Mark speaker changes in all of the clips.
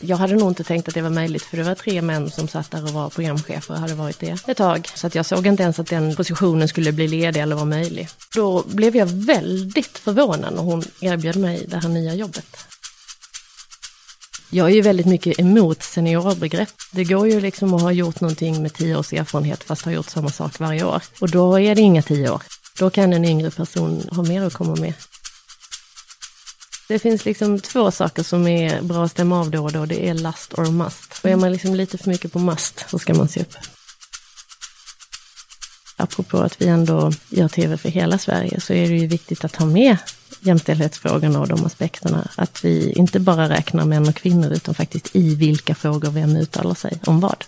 Speaker 1: Jag hade nog inte tänkt att det var möjligt för det var tre män som satt där och var programchefer och hade varit det ett tag. Så att jag såg inte ens att den positionen skulle bli ledig eller vara möjlig. Då blev jag väldigt förvånad när hon erbjöd mig det här nya jobbet. Jag är ju väldigt mycket emot seniorbegrepp. Det går ju liksom att ha gjort någonting med tio års erfarenhet fast ha gjort samma sak varje år. Och då är det inga tio år. Då kan en yngre person ha mer att komma med. Det finns liksom två saker som är bra att stämma av då och då. Det är lust or must. Och är man liksom lite för mycket på must så ska man se upp. Apropå att vi ändå gör tv för hela Sverige så är det ju viktigt att ha med jämställdhetsfrågorna och de aspekterna. Att vi inte bara räknar män och kvinnor utan faktiskt i vilka frågor vem uttalar sig om vad.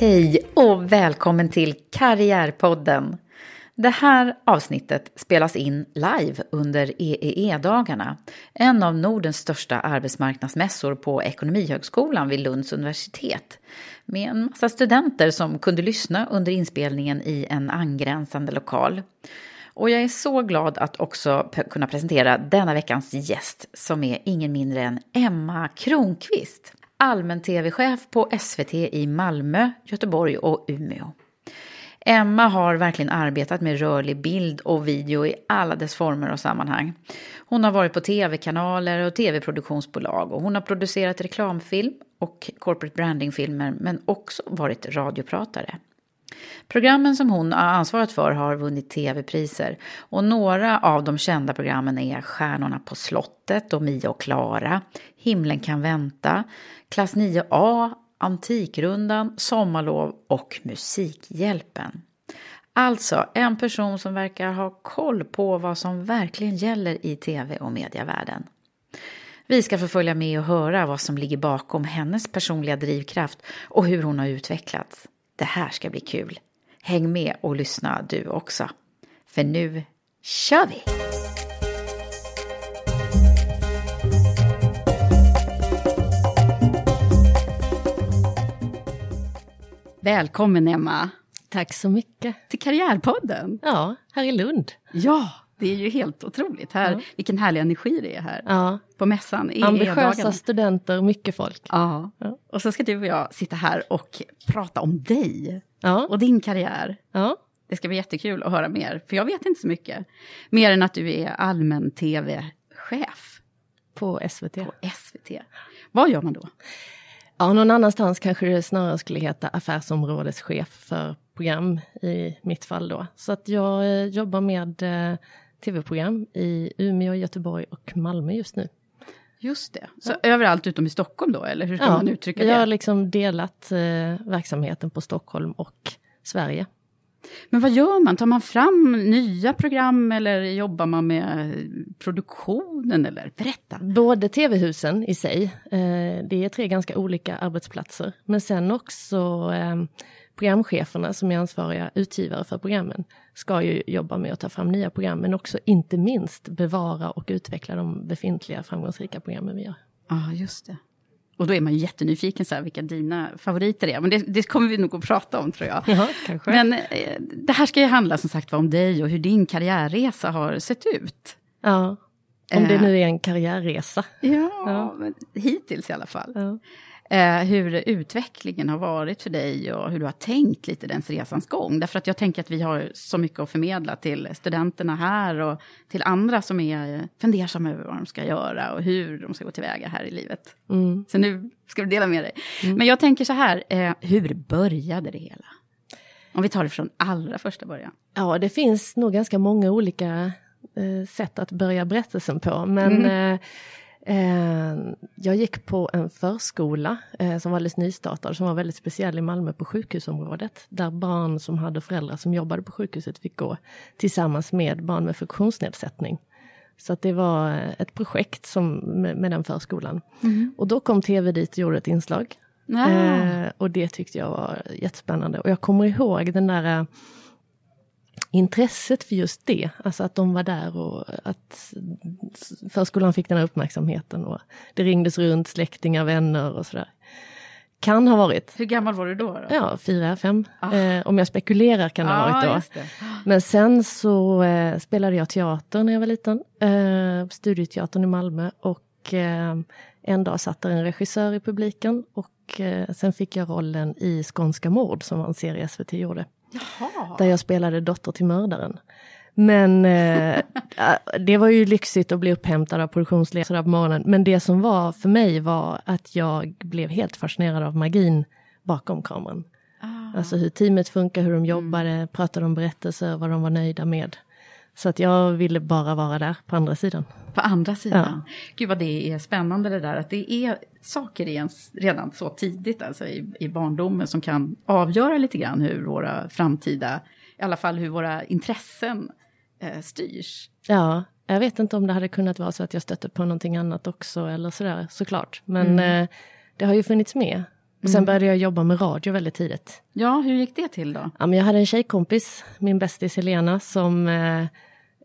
Speaker 2: Hej och välkommen till Karriärpodden. Det här avsnittet spelas in live under EEE-dagarna, en av Nordens största arbetsmarknadsmässor på Ekonomihögskolan vid Lunds universitet, med en massa studenter som kunde lyssna under inspelningen i en angränsande lokal. Och jag är så glad att också kunna presentera denna veckans gäst som är ingen mindre än Emma Kronqvist allmän-tv-chef på SVT i Malmö, Göteborg och Umeå. Emma har verkligen arbetat med rörlig bild och video i alla dess former och sammanhang. Hon har varit på tv-kanaler och tv-produktionsbolag och hon har producerat reklamfilm och corporate branding-filmer men också varit radiopratare. Programmen som hon har ansvarat för har vunnit tv-priser och några av de kända programmen är Stjärnorna på slottet och Mia och Klara, Himlen kan vänta, Klass 9A, Antikrundan, Sommarlov och Musikhjälpen. Alltså en person som verkar ha koll på vad som verkligen gäller i tv och medievärlden. Vi ska få följa med och höra vad som ligger bakom hennes personliga drivkraft och hur hon har utvecklats. Det här ska bli kul. Häng med och lyssna du också. För nu kör vi! Välkommen Emma!
Speaker 1: Tack så mycket.
Speaker 2: Till Karriärpodden!
Speaker 1: Ja, här i Lund.
Speaker 2: Ja, det är ju helt otroligt. Här,
Speaker 1: Ja.
Speaker 2: Vilken härlig energi det är här
Speaker 1: Ja.
Speaker 2: på mässan. i
Speaker 1: Ambitiösa studenter, mycket folk.
Speaker 2: Ja.
Speaker 1: Ja.
Speaker 2: och så ska du och jag sitta här och prata om dig och din karriär.
Speaker 1: ja.
Speaker 2: Det ska bli jättekul att höra mer, för jag vet inte så mycket. Mer än att du är allmän tv-chef
Speaker 1: på SVT.
Speaker 2: på SVT. Vad gör man då?
Speaker 1: Ja, någon annanstans kanske det snarare skulle heta affärsområdeschef för program i mitt fall då. Så att jag eh, jobbar med eh, tv-program i Umeå, Göteborg och Malmö just nu.
Speaker 2: Just det. Så överallt utom i Stockholm då, eller hur ska
Speaker 1: Ja,
Speaker 2: man uttrycka
Speaker 1: vi har
Speaker 2: det?
Speaker 1: liksom delat eh, verksamheten på Stockholm och Sverige.
Speaker 2: Men vad gör man? Tar man fram nya program eller jobbar man med produktionen? Eller? Berätta!
Speaker 1: Både tv-husen i sig, eh, det är tre ganska olika arbetsplatser, men sen också eh, programcheferna som är ansvariga utgivare för programmen ska ju jobba med att ta fram nya program, men också inte minst bevara och utveckla de befintliga framgångsrika programmen vi gör.
Speaker 2: Ja, ah, just det. Och då är man ju jättenyfiken så här, vilka dina favoriter är. Men det, det kommer vi nog att prata om tror jag.
Speaker 1: Ja, kanske.
Speaker 2: Men eh, det här ska ju handla som sagt om dig och hur din karriärresa har sett ut.
Speaker 1: Ja, om det nu är en karriärresa.
Speaker 2: Ja, ja. hittills i alla fall. Ja eh, hur utvecklingen har varit för dig och hur du har tänkt lite den resans gång. Därför att jag tänker att vi har så mycket att förmedla till studenterna här och till andra som är fundersamma över vad de ska göra och hur de ska gå tillväga här i livet. Mm. Så nu ska du dela med dig. Mm. Men jag tänker så här, eh, hur började det hela? Om vi tar det från allra första början.
Speaker 1: Ja, det finns nog ganska många olika eh, sätt att börja berättelsen på. Men mm. eh, jag gick på en förskola eh, som var alldeles nystartad, som var väldigt speciell i Malmö på sjukhusområdet. Där barn som hade föräldrar som jobbade på sjukhuset fick gå tillsammans med barn med funktionsnedsättning. Så att det var ett projekt som, med, med den förskolan. Mm. Och då kom tv dit och gjorde ett inslag. Eh, och det tyckte jag var jättespännande. Och jag kommer ihåg den där intresset för just det. Alltså att de var där och att förskolan fick den här uppmärksamheten. Och det ringdes runt släktingar, vänner och sådär. Kan ha varit.
Speaker 2: Hur gammal var du då? då?
Speaker 1: Ja, fyra, fem. Ah. Eh, om jag spekulerar kan det ah, ha varit då. Men sen så eh, spelade jag teater när jag var liten. Eh, studieteatern i Malmö. Och eh, en dag satt där en regissör i publiken. Och eh, sen fick jag rollen i Skånska mord som var en serie SVT gjorde. Jaha. Där jag spelade dotter till mördaren. Men eh, det var ju lyxigt att bli upphämtad av produktionsledare på morgonen. Men det som var för mig var att jag blev helt fascinerad av magin bakom kameran. Ah. Alltså hur teamet funkar, hur de jobbade, mm. pratade om berättelser, vad de var nöjda med. Så att jag ville bara vara där på andra sidan.
Speaker 2: På andra sidan. Ja. Gud vad det är spännande det där att det är saker i ens, redan så tidigt, alltså i, i barndomen, som kan avgöra lite grann hur våra framtida, i alla fall hur våra intressen eh, styrs.
Speaker 1: Ja, jag vet inte om det hade kunnat vara så att jag stötte på någonting annat också eller sådär såklart. Men mm. eh, det har ju funnits med. Och sen mm. började jag jobba med radio väldigt tidigt.
Speaker 2: Ja, hur gick det till då?
Speaker 1: Ja, men jag hade en tjejkompis, min bästis Helena, som eh,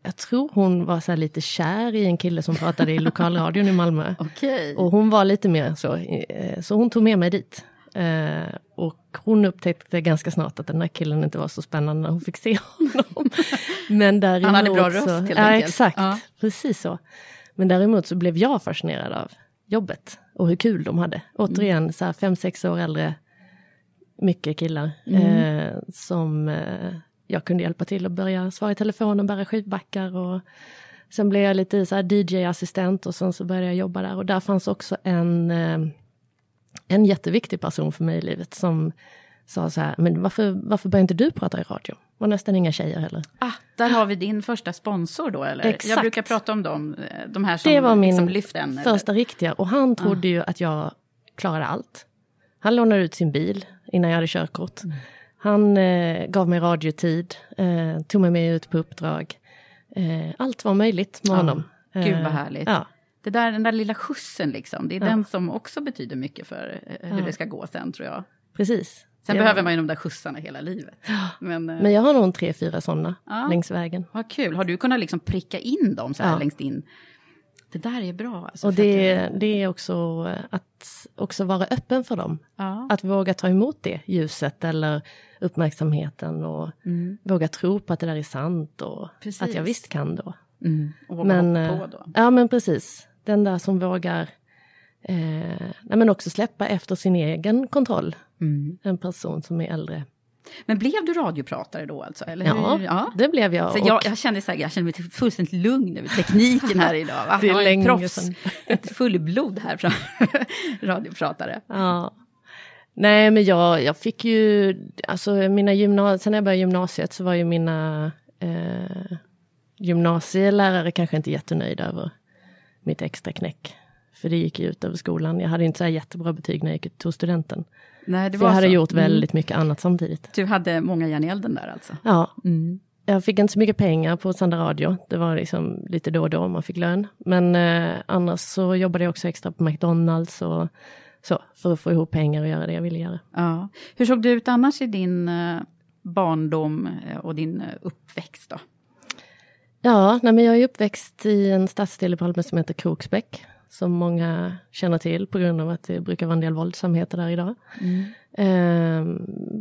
Speaker 1: jag tror hon var så lite kär i en kille som pratade i lokalradion i Malmö.
Speaker 2: Okay.
Speaker 1: Och hon var lite mer så, eh, så hon tog med mig dit. Eh, och hon upptäckte ganska snart att den där killen inte var så spännande när hon fick se honom. Men däremot
Speaker 2: Han hade bra röst helt
Speaker 1: ja, enkelt. Exakt, ja. precis så. Men däremot så blev jag fascinerad av jobbet och hur kul de hade. Återigen, mm. så här fem, sex år äldre, mycket killar mm. eh, som eh, jag kunde hjälpa till att börja svara i telefonen, bära skivbackar och sen blev jag lite så DJ-assistent och sen så började jag jobba där och där fanns också en, eh, en jätteviktig person för mig i livet som sa så här, men varför, varför börjar inte du prata i radio? var nästan inga tjejer heller.
Speaker 2: Ah, där har vi din första sponsor då eller? Exakt. Jag brukar prata om dem, eh, de här som
Speaker 1: Det var min
Speaker 2: liksom lyfte
Speaker 1: en, första eller? riktiga och han trodde ah. ju att jag klarade allt. Han lånade ut sin bil innan jag hade körkort. Mm. Han eh, gav mig radiotid, eh, tog mig med ut på uppdrag. Eh, allt var möjligt med ja. honom.
Speaker 2: Gud vad eh, härligt. Ja. Det där, den där lilla skjutsen liksom, det är ja. den som också betyder mycket för eh, hur det ska gå sen tror jag.
Speaker 1: Precis.
Speaker 2: Sen behöver man ju de där skjutsarna hela livet.
Speaker 1: Men, eh, Men jag har nog tre, fyra sådana längs vägen.
Speaker 2: Vad kul. Har du kunnat liksom pricka in dem så här längst in? Det där är bra.
Speaker 1: Alltså, och det, att, det är också att också vara öppen för dem. Ja. Att våga ta emot det ljuset eller uppmärksamheten och mm. våga tro på att det där är sant och precis. att jag visst kan då.
Speaker 2: Mm. Och våga men, hoppa på
Speaker 1: eh, då. Ja men precis. Den där som vågar eh, nej, men också släppa efter sin egen kontroll. Mm. En person som är äldre
Speaker 2: men blev du radiopratare då alltså? Eller
Speaker 1: ja, ja, det blev jag.
Speaker 2: Så jag, jag, kände så här, jag kände mig fullständigt lugn över tekniken här idag. Va?
Speaker 1: det är länge
Speaker 2: proffs, sedan. Ett fullblod här från radiopratare.
Speaker 1: Ja. Nej, men jag, jag fick ju, alltså mina gymnasier, sen när jag började gymnasiet så var ju mina eh, gymnasielärare kanske inte jättenöjda över mitt extra knäck. för det gick ju ut över skolan. Jag hade inte så jättebra betyg när jag gick ut studenten.
Speaker 2: Nej, det var
Speaker 1: jag hade
Speaker 2: så.
Speaker 1: gjort
Speaker 2: Mm.
Speaker 1: väldigt mycket annat samtidigt.
Speaker 2: Du hade många järn i elden där alltså?
Speaker 1: Ja,
Speaker 2: Mm.
Speaker 1: jag fick inte så mycket pengar på Sanda Radio. Det var liksom lite då och då man fick lön. Men eh, annars så jobbade jag också extra på McDonalds och så, för att få ihop pengar och göra det jag ville göra.
Speaker 2: Ja. Hur såg det ut annars i din eh, barndom eh, och din eh, uppväxt då?
Speaker 1: Ja, nej, men jag är uppväxt i en stadsdel i Palme som heter Kroksbäck. Som många känner till på grund av att det brukar vara en del våldsamheter där idag. Eh,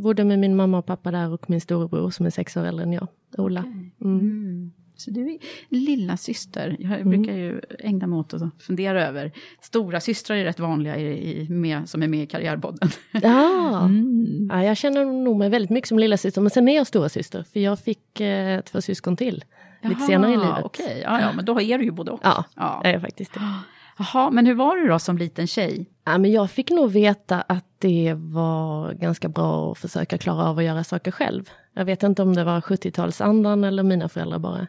Speaker 1: bodde med min mamma och pappa där och min storebror som är sex år äldre än jag, Ola. Mm.
Speaker 2: Mm. Så du är lilla syster. Jag brukar ju ägna mig åt att fundera över. Stora systrar är rätt vanliga i, i, med, som är med i Karriärpodden.
Speaker 1: Ja.
Speaker 2: Mm.
Speaker 1: ja, jag känner nog mig väldigt mycket som lilla syster men sen är jag stora syster för jag fick eh, två syskon till lite
Speaker 2: Jaha,
Speaker 1: senare i livet.
Speaker 2: Okej, ja, ja, men då är du ju både och.
Speaker 1: Ja,
Speaker 2: Ja.
Speaker 1: jag är faktiskt det.
Speaker 2: Jaha, men hur var du då som liten tjej?
Speaker 1: Ja, men jag fick nog veta att det var ganska bra att försöka klara av att göra saker själv. Jag vet inte om det var 70-talsandan eller mina föräldrar bara.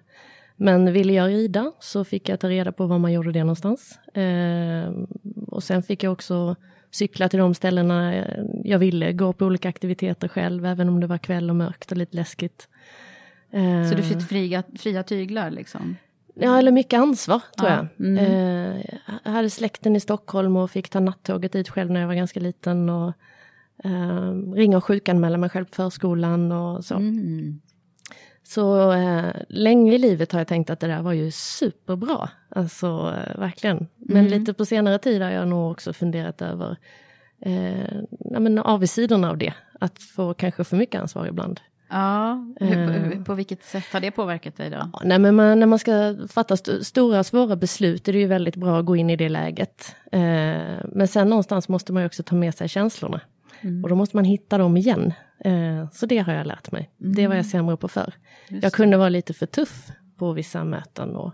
Speaker 1: Men ville jag rida så fick jag ta reda på var man gjorde det någonstans. Eh, och sen fick jag också cykla till de ställena jag ville, gå på olika aktiviteter själv, även om det var kväll och mörkt och lite läskigt. Eh,
Speaker 2: Så du fick fria, fria tyglar liksom?
Speaker 1: Ja, eller mycket ansvar tror
Speaker 2: Ja,
Speaker 1: jag.
Speaker 2: mm.
Speaker 1: Eh, jag hade släkten i Stockholm och fick ta nattåget dit själv när jag var ganska liten. Och eh, ringa och sjukanmäla mig själv på förskolan och så.
Speaker 2: Mm.
Speaker 1: Så eh, länge i livet har jag tänkt att det där var ju superbra. Alltså eh, verkligen. Men
Speaker 2: Mm.
Speaker 1: lite på senare tid har jag nog också funderat över eh, avigsidorna av det. Att få kanske för mycket ansvar ibland.
Speaker 2: Ja, hur,
Speaker 1: Eh.
Speaker 2: på vilket sätt har det påverkat dig då?
Speaker 1: Nej, men man, när man ska fatta st- stora svåra beslut är det ju väldigt bra att gå in i det läget. Eh, men sen någonstans måste man ju också ta med sig känslorna. Och då måste man hitta dem igen. Eh, så det har jag lärt mig. Det var jag sämre på förr. Jag kunde vara lite för tuff på vissa möten och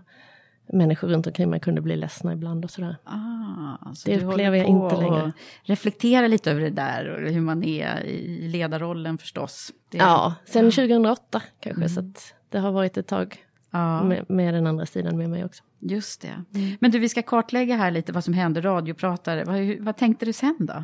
Speaker 1: människor runt omkring mig kunde bli ledsna ibland och sådär.
Speaker 2: Ah, så
Speaker 1: Det upplever jag inte längre.
Speaker 2: Reflektera lite över det där och hur man är i ledarrollen förstås. Det,
Speaker 1: Ja, sen 2008 kanske, så att det har varit ett tag
Speaker 2: ja,
Speaker 1: med, med den andra sidan med mig också.
Speaker 2: just det. Men du, vi ska kartlägga här lite vad som hände radiopratare. Vad, vad tänkte du sen då?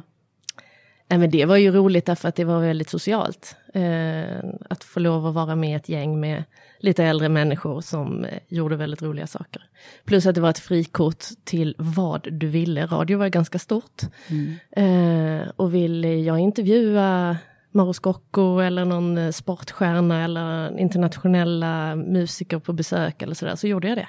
Speaker 1: Nej, men det var ju roligt därför att det var väldigt socialt. Eh, att få lov att vara med ett gäng med lite äldre människor som eh, gjorde väldigt roliga saker. Plus att det var ett frikort till vad du ville. Radio var ganska stort. Eh, och ville jag intervjua Mauro Scocco eller någon eh, sportstjärna eller internationella musiker på besök eller sådär, så gjorde jag det.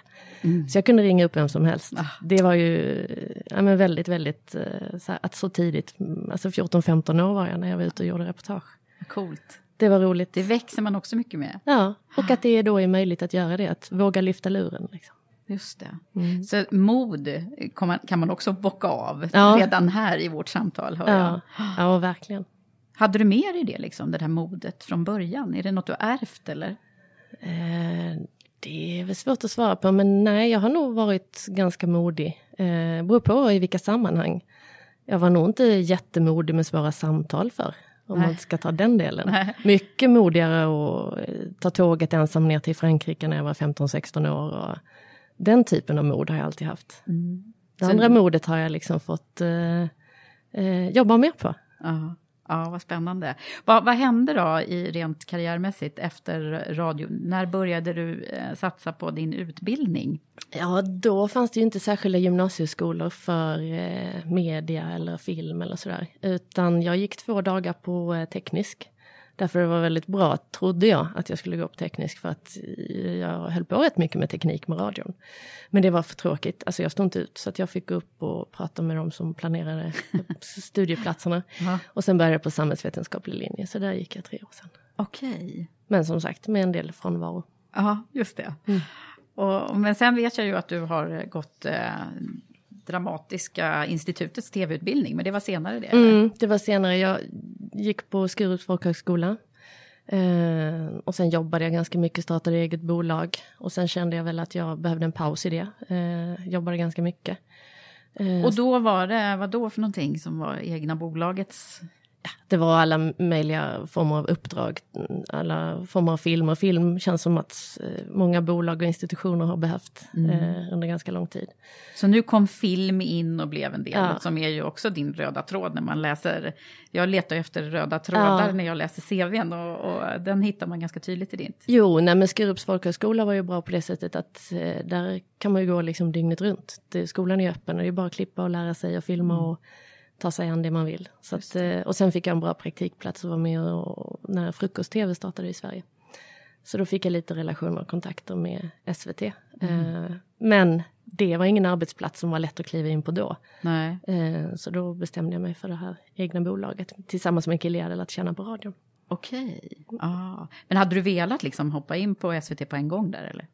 Speaker 1: Så jag kunde ringa upp vem som helst. Det var ju ja, men väldigt, väldigt, eh, så här, att så tidigt, mm, alltså 14-15 år var jag när jag var ute och gjorde reportage.
Speaker 2: Coolt.
Speaker 1: Det var roligt.
Speaker 2: Det växer man också mycket med.
Speaker 1: Ja, och att det då är möjligt att göra det, att våga lyfta luren. Liksom.
Speaker 2: Just det. Så mod kan man, också bocka av
Speaker 1: Ja.
Speaker 2: redan här i vårt samtal. Hör jag.
Speaker 1: Ja, ja, verkligen.
Speaker 2: Hade du med dig det, liksom, det här modet från början? Är det något du har ärvt eller?
Speaker 1: Eh, det är väl svårt att svara på, men nej, jag har nog varit ganska modig. Eh, beror på i vilka sammanhang. Jag var nog inte jättemodig med svåra samtal för om
Speaker 2: Nej.
Speaker 1: man ska ta den delen.
Speaker 2: Nej.
Speaker 1: Mycket modigare att eh, ta tåget ensam ner till Frankrike när jag var 15-16 år. Och den typen av mod har jag alltid haft. Det
Speaker 2: Mm. Så-
Speaker 1: andra modet har jag liksom fått eh, eh, jobba mer på.
Speaker 2: Ja, ja vad spännande. Vad, vad hände då i rent karriärmässigt efter radio? När började du eh, satsa på din utbildning?
Speaker 1: Ja, då fanns det ju inte särskilda gymnasieskolor för eh, media eller film eller sådär. Utan jag gick två dagar på eh, teknisk. Därför det var väldigt bra, trodde jag, att jag skulle gå på teknisk för att jag höll på rätt mycket med teknik med radion. Men det var för tråkigt, alltså jag stod inte ut. Så att jag fick gå upp och prata med de som planerade studieplatserna.
Speaker 2: Ja.
Speaker 1: Och sen började jag på samhällsvetenskaplig linje, så där gick jag tre år sedan.
Speaker 2: Okej.
Speaker 1: Men som sagt, med en del frånvaro.
Speaker 2: Ja, just det.
Speaker 1: Mm.
Speaker 2: Och, men sen vet jag ju att du har gått eh, Dramatiska institutets tv-utbildning, men det var senare det?
Speaker 1: Mm, det var senare. Jag gick på Skurups folkhögskola. Eh, och sen jobbade jag ganska mycket, startade eget bolag. Och sen kände jag väl att jag behövde en paus i det. Eh, jobbade ganska mycket. Eh,
Speaker 2: Och då var det, vad då för någonting som var egna bolagets
Speaker 1: det var alla möjliga former av uppdrag, alla former av filmer. Film känns som att eh, många bolag och institutioner har behövt mm. eh, under ganska lång tid.
Speaker 2: Så nu kom film in och blev en del, ja. som är ju också din röda tråd när man läser. Jag letar efter röda trådar ja. när jag läser CVn och, och, den hittar man ganska tydligt i ditt.
Speaker 1: Jo, nej men Skurups folkhögskola var ju bra på det sättet att eh, där kan man ju gå liksom dygnet runt. Det, skolan är öppen och det är bara att klippa och lära sig och filma mm. och ta sig an det man vill. Så att, eh, och sen fick jag en bra praktikplats och var med och, när Frukost-TV startade i Sverige. Så då fick jag lite relationer och kontakter med SVT. Mm. Eh, men det var ingen arbetsplats som var lätt att kliva in på då.
Speaker 2: Nej.
Speaker 1: Eh, så då bestämde jag mig för det här egna bolaget tillsammans med en kille jag hade lärt känna på radion.
Speaker 2: Okej. Ah. Men hade du velat liksom hoppa in på SVT på en gång där eller?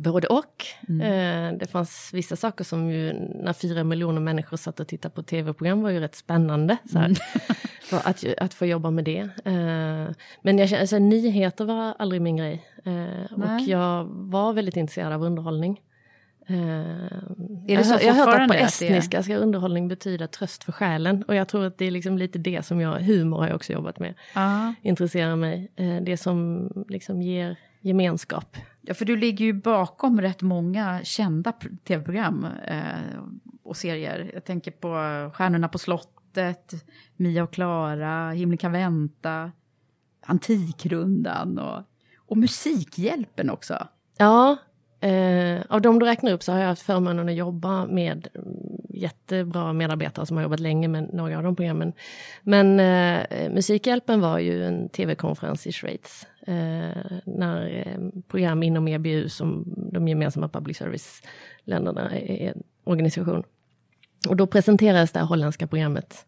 Speaker 1: Både och. Mm. Eh, det fanns vissa saker som ju när fyra miljoner människor satt och tittade på tv-program var ju rätt spännande. Så mm. att, att få jobba med det. Eh, men jag känner, alltså, nyheter var aldrig min grej. Eh, och jag var väldigt intresserad av underhållning.
Speaker 2: är det så jag,
Speaker 1: har hört att på estniska ska underhållning betyda tröst för själen. Och jag tror att det är liksom lite det som jag, humor har jag också jobbat med, uh. intresserar mig. Det som liksom ger gemenskap.
Speaker 2: Ja, för du ligger ju bakom rätt många kända tv-program eh, och serier. Jag tänker på Stjärnorna på slottet, Mia och Klara, Himlen kan vänta, Antikrundan och, och Musikhjälpen också.
Speaker 1: Ja, eh, av de du räknar upp så har jag haft förmånen att jobba med jättebra medarbetare som har jobbat länge med några av de programmen. Men eh, Musikhjälpen var ju en tv-konferens i Schweiz. Eh, när eh, program inom EBU, som de gemensamma public service-länderna är en organisation. Och då presenterades det här holländska programmet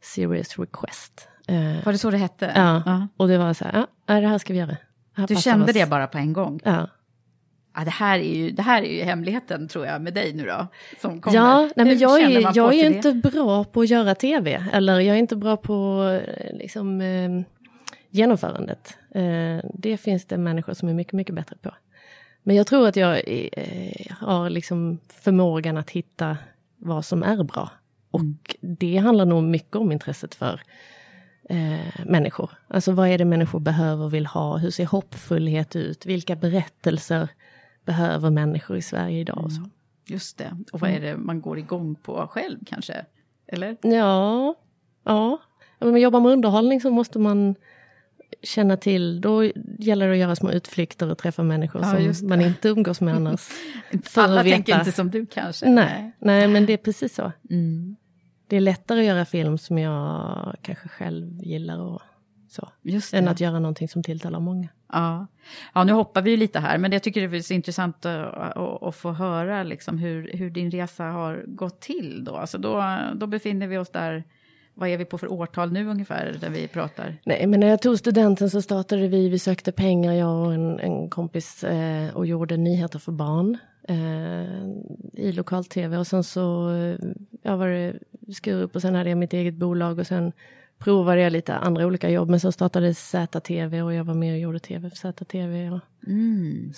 Speaker 1: Serious Request.
Speaker 2: Eh, var det så det hette?
Speaker 1: Ja, uh. och det var så här, ja, det här ska vi göra.
Speaker 2: Du kände oss. det bara på en gång?
Speaker 1: Ja.
Speaker 2: Ja, det, här är ju, det här är ju hemligheten tror jag med dig nu då. Som kommer.
Speaker 1: Ja, nej, men jag är, jag är inte bra på att göra tv. Eller jag är inte bra på liksom, eh, genomförandet. Eh, det finns det människor som är mycket, mycket bättre på. Men jag tror att jag eh, har liksom förmågan att hitta vad som är bra. Och mm. det handlar nog mycket om intresset för eh, människor. Alltså vad är det människor behöver och vill ha? Hur ser hoppfullhet ut? Vilka berättelser behöver människor i Sverige idag. Och så. Mm.
Speaker 2: Just det. Och vad är det man går igång på själv kanske? Eller?
Speaker 1: Ja, ja. Om man jobbar med underhållning så måste man känna till, då gäller det att göra små utflykter och träffa människor ja, som man inte umgås med annars.
Speaker 2: Alla tänker inte som du kanske?
Speaker 1: Nej, nej men det är precis så. Mm. Det är lättare att göra film som jag kanske själv gillar och så, än att göra någonting som tilltalar många.
Speaker 2: Ja. ja, nu hoppar vi lite här, men jag tycker det är så intressant att, att, att, få höra liksom hur, hur din resa har gått till. Då. Alltså då, då befinner vi oss där, vad är vi på för årtal nu ungefär, där vi pratar?
Speaker 1: Nej, men när jag tog studenten så startade vi, vi sökte pengar, jag och en, en kompis, eh, och gjorde nyheter för barn eh, i lokal-tv. Och sen så eh, ja, var det Skurup och sen hade jag mitt eget bolag och sen provade jag lite andra olika jobb, men så startade ZTV och jag var med och gjorde tv för ZTV. Och, mm.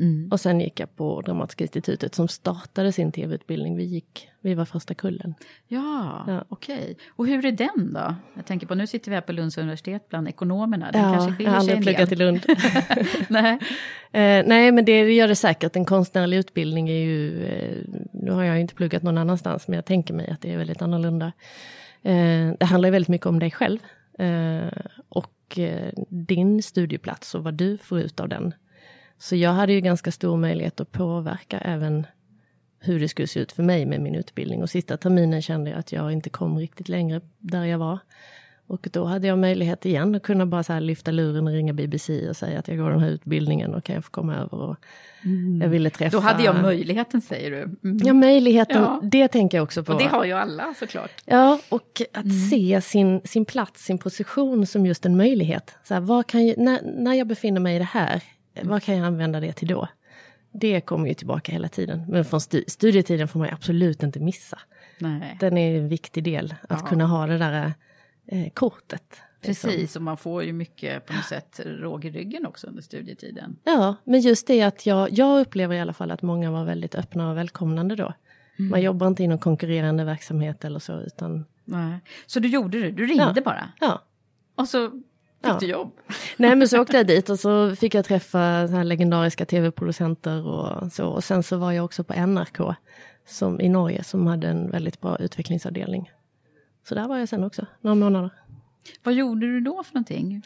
Speaker 1: Mm. och sen gick jag på Dramatiska institutet som startade sin tv-utbildning. Vi, gick, vi var första kullen.
Speaker 2: Ja, ja. okej. Okay. Och hur är den då? Jag tänker på, nu sitter vi här på Lunds universitet bland ekonomerna.
Speaker 1: Den ja, kanske jag har aldrig pluggat i Lund. nej. Eh, nej, men det gör det säkert. En konstnärlig utbildning är ju, eh, nu har jag inte pluggat någon annanstans, men jag tänker mig att det är väldigt annorlunda. Eh, det handlar väldigt mycket om dig själv eh, och eh, din studieplats och vad du får ut av den. Så jag hade ju ganska stor möjlighet att påverka även hur det skulle se ut för mig med min utbildning. Och sista terminen kände jag att jag inte kom riktigt längre där jag var. Och då hade jag möjlighet igen att kunna bara så lyfta luren och ringa BBC och säga att jag går den här utbildningen och kan jag få komma över och mm. jag ville träffa...
Speaker 2: Då hade jag möjligheten säger du. Mm.
Speaker 1: Ja, möjligheten, ja. det tänker jag också på.
Speaker 2: Och det har ju alla såklart.
Speaker 1: Ja, och att mm. se sin, sin plats, sin position som just en möjlighet. Så här, kan jag, när, när jag befinner mig i det här, vad kan jag använda det till då? Det kommer ju tillbaka hela tiden. Men från stu studietiden får man absolut inte missa. Nej. Den är en viktig del, att ja. kunna ha det där eh, kortet.
Speaker 2: Liksom. Precis, och man får ju mycket på något sätt råg i ryggen också under studietiden.
Speaker 1: Ja, men just det att jag, jag upplever i alla fall att många var väldigt öppna och välkomnande då. Mm. Man jobbar inte i någon konkurrerande verksamhet eller så, utan...
Speaker 2: Nej. Så du gjorde det, du ringde
Speaker 1: Ja.
Speaker 2: bara?
Speaker 1: Ja.
Speaker 2: Och så fick
Speaker 1: Ja.
Speaker 2: du jobb?
Speaker 1: Nej men så åkte jag dit och så fick jag träffa så legendariska tv-producenter och så. Och sen så var jag också på NRK som, i Norge som hade en väldigt bra utvecklingsavdelning. Så där var jag sen också, några månader.
Speaker 2: Vad gjorde du då för någonting?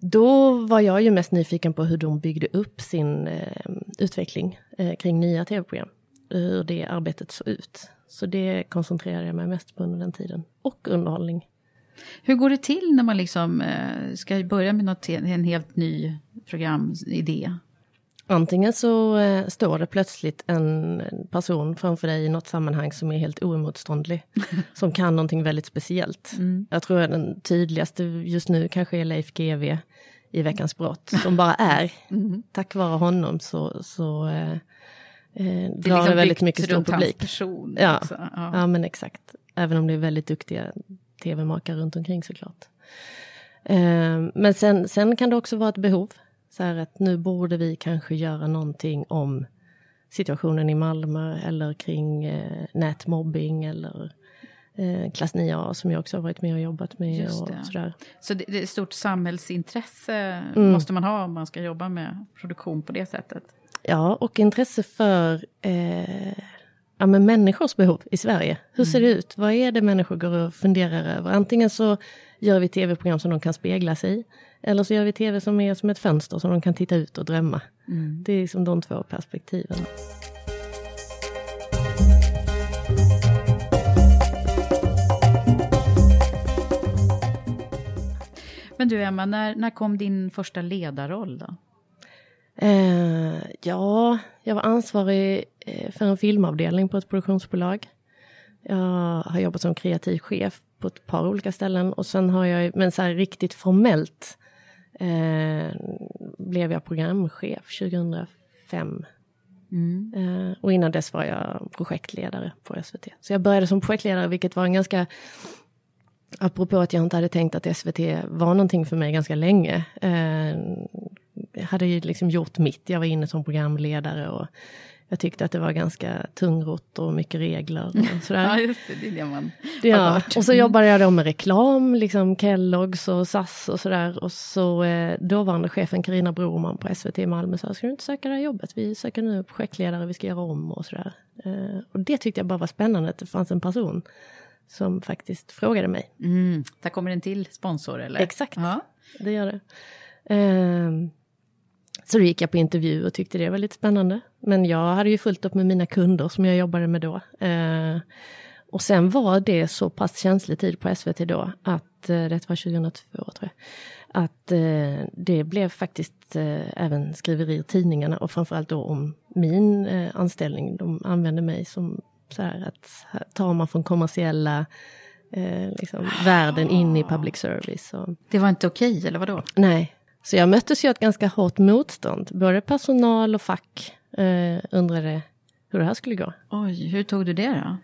Speaker 1: Då var jag ju mest nyfiken på hur de byggde upp sin eh, utveckling eh, kring nya tv-program. Hur det arbetet såg ut. Så det koncentrerade jag mig mest på under den tiden. Och underhållning.
Speaker 2: Hur går det till när man liksom eh, ska börja med något, en helt ny programidé?
Speaker 1: Antingen så eh, står det plötsligt en person framför dig i något sammanhang som är helt oemotståndlig. som kan någonting väldigt speciellt. Jag tror att den tydligaste just nu kanske är Leif GW i Veckans brott. Som bara är. Tack vare honom så, så eh, eh, drar det väldigt
Speaker 2: byggt
Speaker 1: mycket stor publik.
Speaker 2: person.
Speaker 1: Ja.
Speaker 2: alltså. ja.
Speaker 1: Ja men exakt. Även om det är väldigt duktiga tv-makare runt omkring såklart. Eh, men sen, sen kan det också vara ett behov. Så här att nu borde vi kanske göra någonting om situationen i Malmö eller kring eh, nätmobbing eller eh, klass 9A som jag också har varit med och jobbat med.
Speaker 2: Just
Speaker 1: och sådär.
Speaker 2: Så det, det är ett stort samhällsintresse
Speaker 1: Mm.
Speaker 2: måste man ha om man ska jobba med produktion på det sättet.
Speaker 1: Ja, och intresse för eh, ja, men människors behov i Sverige. Hur ser det ut? Vad är det människor går och funderar över? Antingen så gör vi tv-program som de kan spegla sig i. Eller så gör vi tv som är som ett fönster som de kan titta ut och drömma. Det är liksom de två perspektiven.
Speaker 2: Men du Emma, när, när kom din första ledarroll då?
Speaker 1: Eh, ja, jag var ansvarig eh, för en filmavdelning på ett produktionsbolag. Jag har jobbat som kreativ chef på ett par olika ställen och sen har jag, men så här riktigt formellt, eh, blev jag programchef 2005. Eh, och innan dess var jag projektledare på SVT. Så jag började som projektledare, vilket var en ganska Apropå att jag inte hade tänkt att SVT var någonting för mig ganska länge. Eh, jag hade ju liksom gjort mitt, jag var inne som programledare och jag tyckte att det var ganska tungrott och mycket regler och sådär.
Speaker 2: just det, det är det man
Speaker 1: Ja, och så jobbade jag då med reklam, liksom Kellogg's och SAS och sådär. Och så eh, dåvarande chefen Karina Broman på SVT i Malmö sa, ska du inte söka det här jobbet? Vi söker nu projektledare, vi ska göra om och sådär. Eh, och det tyckte jag bara var spännande, att det fanns en person som faktiskt frågade mig.
Speaker 2: Mm, där kommer en till sponsor eller?
Speaker 1: Exakt.
Speaker 2: Ja.
Speaker 1: Det gör det. Ehm, så då gick jag på intervju och tyckte det var lite spännande. Men jag hade ju fullt upp med mina kunder som jag jobbade med då. Ehm, och sen var det så pass känslig tid på SVT då, att eh, det var 2002 tror jag, att eh, det blev faktiskt eh, även skriverier i tidningarna och framförallt då om min anställning. De använde mig som så här att här tar man från kommersiella eh, liksom, världen in i public service. Och,
Speaker 2: Det var inte okej, eller vadå?
Speaker 1: Nej, så jag möttes ju av ett ganska hårt motstånd. Både personal och fack eh, undrade hur det här skulle gå.
Speaker 2: Oj, hur tog du det då?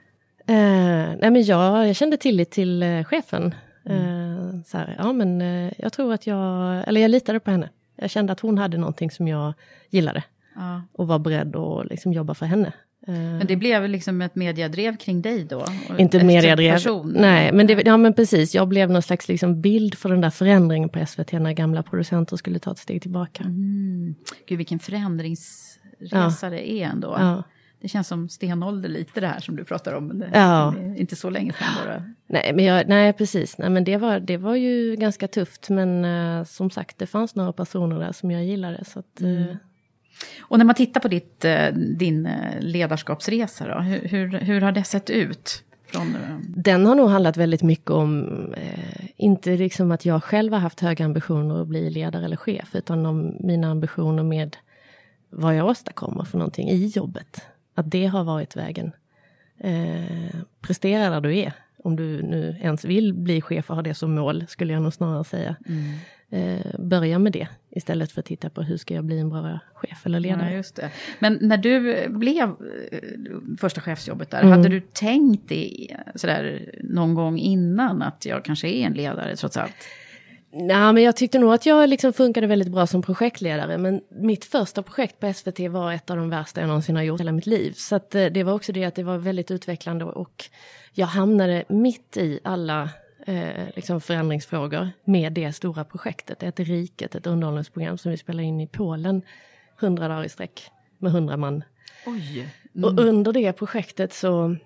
Speaker 1: Eh, nej men jag, jag kände tillit till eh, chefen. Eh, så här, ja men eh, jag tror att jag, eller jag litade på henne. Jag kände att hon hade någonting som jag gillade
Speaker 2: Ja.
Speaker 1: och var beredd att liksom, jobba för henne. Eh,
Speaker 2: Men det blev liksom ett mediadrev kring dig då?
Speaker 1: Inte
Speaker 2: efter
Speaker 1: mediadrev.
Speaker 2: person?
Speaker 1: Nej, men, det, ja, men precis. Jag blev någon slags liksom bild för den där förändringen på SVT när gamla producenter skulle ta ett steg tillbaka.
Speaker 2: Mm. Gud, vilken förändringsresa det är ändå.
Speaker 1: Ja.
Speaker 2: Det känns som stenålder lite det här som du pratar om. Det,
Speaker 1: Ja.
Speaker 2: det inte så länge sedan bara.
Speaker 1: Nej, men jag, nej precis. Nej, men det, var, det var ju ganska tufft. Men eh, som sagt, det fanns några personer där som jag gillade. Så att, eh,
Speaker 2: Och när man tittar på ditt, eh, din eh, ledarskapsresa då, hur, hur, hur har det sett ut? Från, eh,
Speaker 1: Den har nog handlat väldigt mycket om, eh, inte liksom att jag själv har haft höga ambitioner att bli ledare eller chef, utan om mina ambitioner med vad jag åstadkommer för någonting i jobbet. Att det har varit vägen. Eh, prestera där du är. Om du nu ens vill bli chef och ha det som mål, skulle jag nog snarare säga. Eh, börja med det, istället för att titta på hur ska jag bli en bra chef eller ledare.
Speaker 2: Ja, just det. Men när du blev eh, första chefsjobbet där,
Speaker 1: Mm.
Speaker 2: hade du tänkt dig sådär någon gång innan att jag kanske är en ledare trots allt?
Speaker 1: Nej, men jag tyckte nog att jag liksom funkade väldigt bra som projektledare. Men mitt första projekt på SVT var ett av de värsta jag någonsin har gjort i hela mitt liv. Så att, eh, det var också det att det var väldigt utvecklande och jag hamnade mitt i alla eh, liksom förändringsfrågor med det stora projektet. Ett riket, ett underhållningsprogram som vi spelade in i Polen, 100 dagar i sträck med 100 man.
Speaker 2: Oj.
Speaker 1: Mm. Och under det projektet så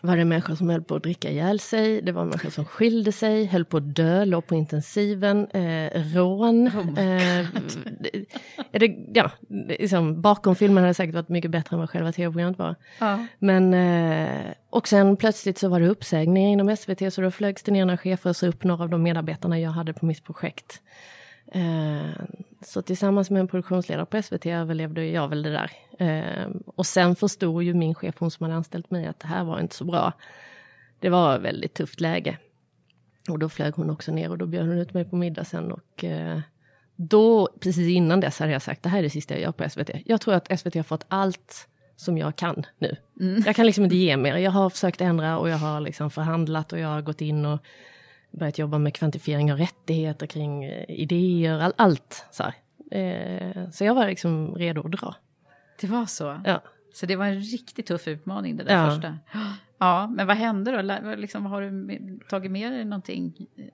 Speaker 1: var det människor som höll på att dricka ihjäl sig, det var människor som skilde sig, höll på att dö, låg på intensiven, eh, rån. Oh eh, det, ja, liksom, bakom filmen hade säkert varit mycket bättre än vad själva tv-programmet var. Ja. Men, eh, och sen plötsligt så var det uppsägningar inom SVT, så då flögs det ner några chefer och så upp några av de medarbetarna jag hade på mitt projekt. Eh, så tillsammans med en produktionsledare på SVT överlevde jag väl det där. Eh, och sen förstod ju min chef, hon som hade anställt mig, att det här var inte så bra. Det var ett väldigt tufft läge. Och då flög hon också ner och då bjöd hon ut mig på middag sen och eh, då, precis innan dess hade jag sagt, det här är det sista jag gör på SVT. Jag tror att SVT har fått allt som jag kan nu. Mm. Jag kan liksom inte ge mer. Jag har försökt ändra och jag har liksom förhandlat och jag har gått in och börjat jobba med kvantifiering av rättigheter kring eh, idéer, all, allt. Så, eh, så jag var liksom redo att dra.
Speaker 2: Det var så?
Speaker 1: Ja.
Speaker 2: Så det var en riktigt tuff utmaning det där ja. första? Ja, men vad hände då? Liksom, har du tagit med dig någonting eh,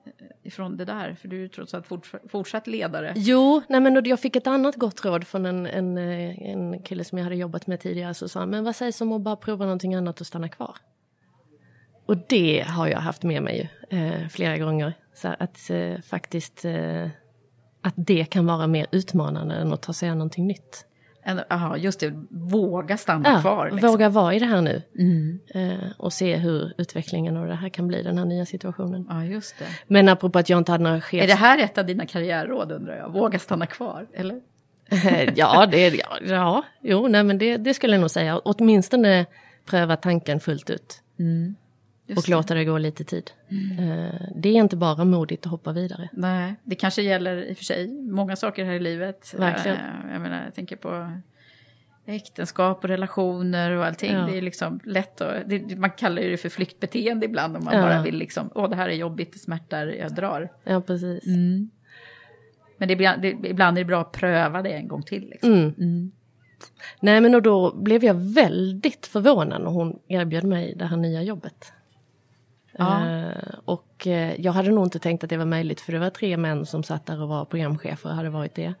Speaker 2: ifrån det där? För du är trots allt fort, fortsatt ledare.
Speaker 1: Jo, nej men jag fick ett annat gott råd från en, en, eh, en kille som jag hade jobbat med tidigare. Så sa men vad sägs om att bara prova någonting annat och stanna kvar? Och det har jag haft med mig eh, flera gånger. Så att eh, faktiskt eh, att det kan vara mer utmanande än att ta sig an någonting nytt.
Speaker 2: Jaha, just det, våga stanna
Speaker 1: ja,
Speaker 2: kvar. Liksom.
Speaker 1: Våga vara i det här nu. Mm. Eh, och se hur utvecklingen och det här kan bli, den här nya situationen.
Speaker 2: Ja, just det.
Speaker 1: Men apropå att jag inte hade några chefs...
Speaker 2: Är det här ett av dina karriärråd undrar jag? Våga stanna kvar, eller?
Speaker 1: ja, det, ja, ja, jo, nej men det, det skulle jag nog säga. Åtminstone pröva tanken fullt ut. Mm. Just och det. låta det gå lite tid. Mm. Det är inte bara modigt att hoppa vidare.
Speaker 2: Nej, det kanske gäller i och för sig många saker här i livet.
Speaker 1: Verkligen.
Speaker 2: Eh, jag menar, jag tänker på äktenskap och relationer och allting. Ja. Det är liksom lätt att, det, man kallar det för flyktbeteende ibland om man ja. bara vill liksom, åh det här är jobbigt, det smärtar, jag drar.
Speaker 1: Ja, precis.
Speaker 2: Mm. Men det, det, ibland är det bra att pröva det en gång till. Liksom.
Speaker 1: Mm. Mm. Nej men och då blev jag väldigt förvånad när hon erbjöd mig det här nya jobbet. Ja. Eh, och eh, jag hade nog inte tänkt att det var möjligt för det var tre män som satt där och var programchefer hade varit det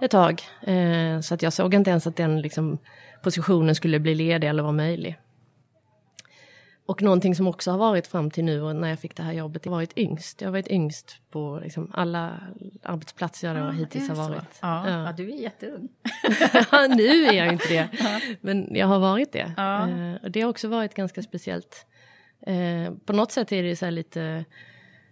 Speaker 1: ett tag. Eh, så att jag såg inte ens att den liksom, positionen skulle bli ledig eller vara möjlig. Och någonting som också har varit fram till nu och när jag fick det här jobbet, jag har varit yngst. Jag har varit yngst på liksom alla arbetsplatser jag ja, hittills har varit.
Speaker 2: Ja, ja. ja, du är jätteung.
Speaker 1: nu är jag inte det, men jag har varit det. Ja. Och det har också varit ganska speciellt. Eh, på något sätt är det så lite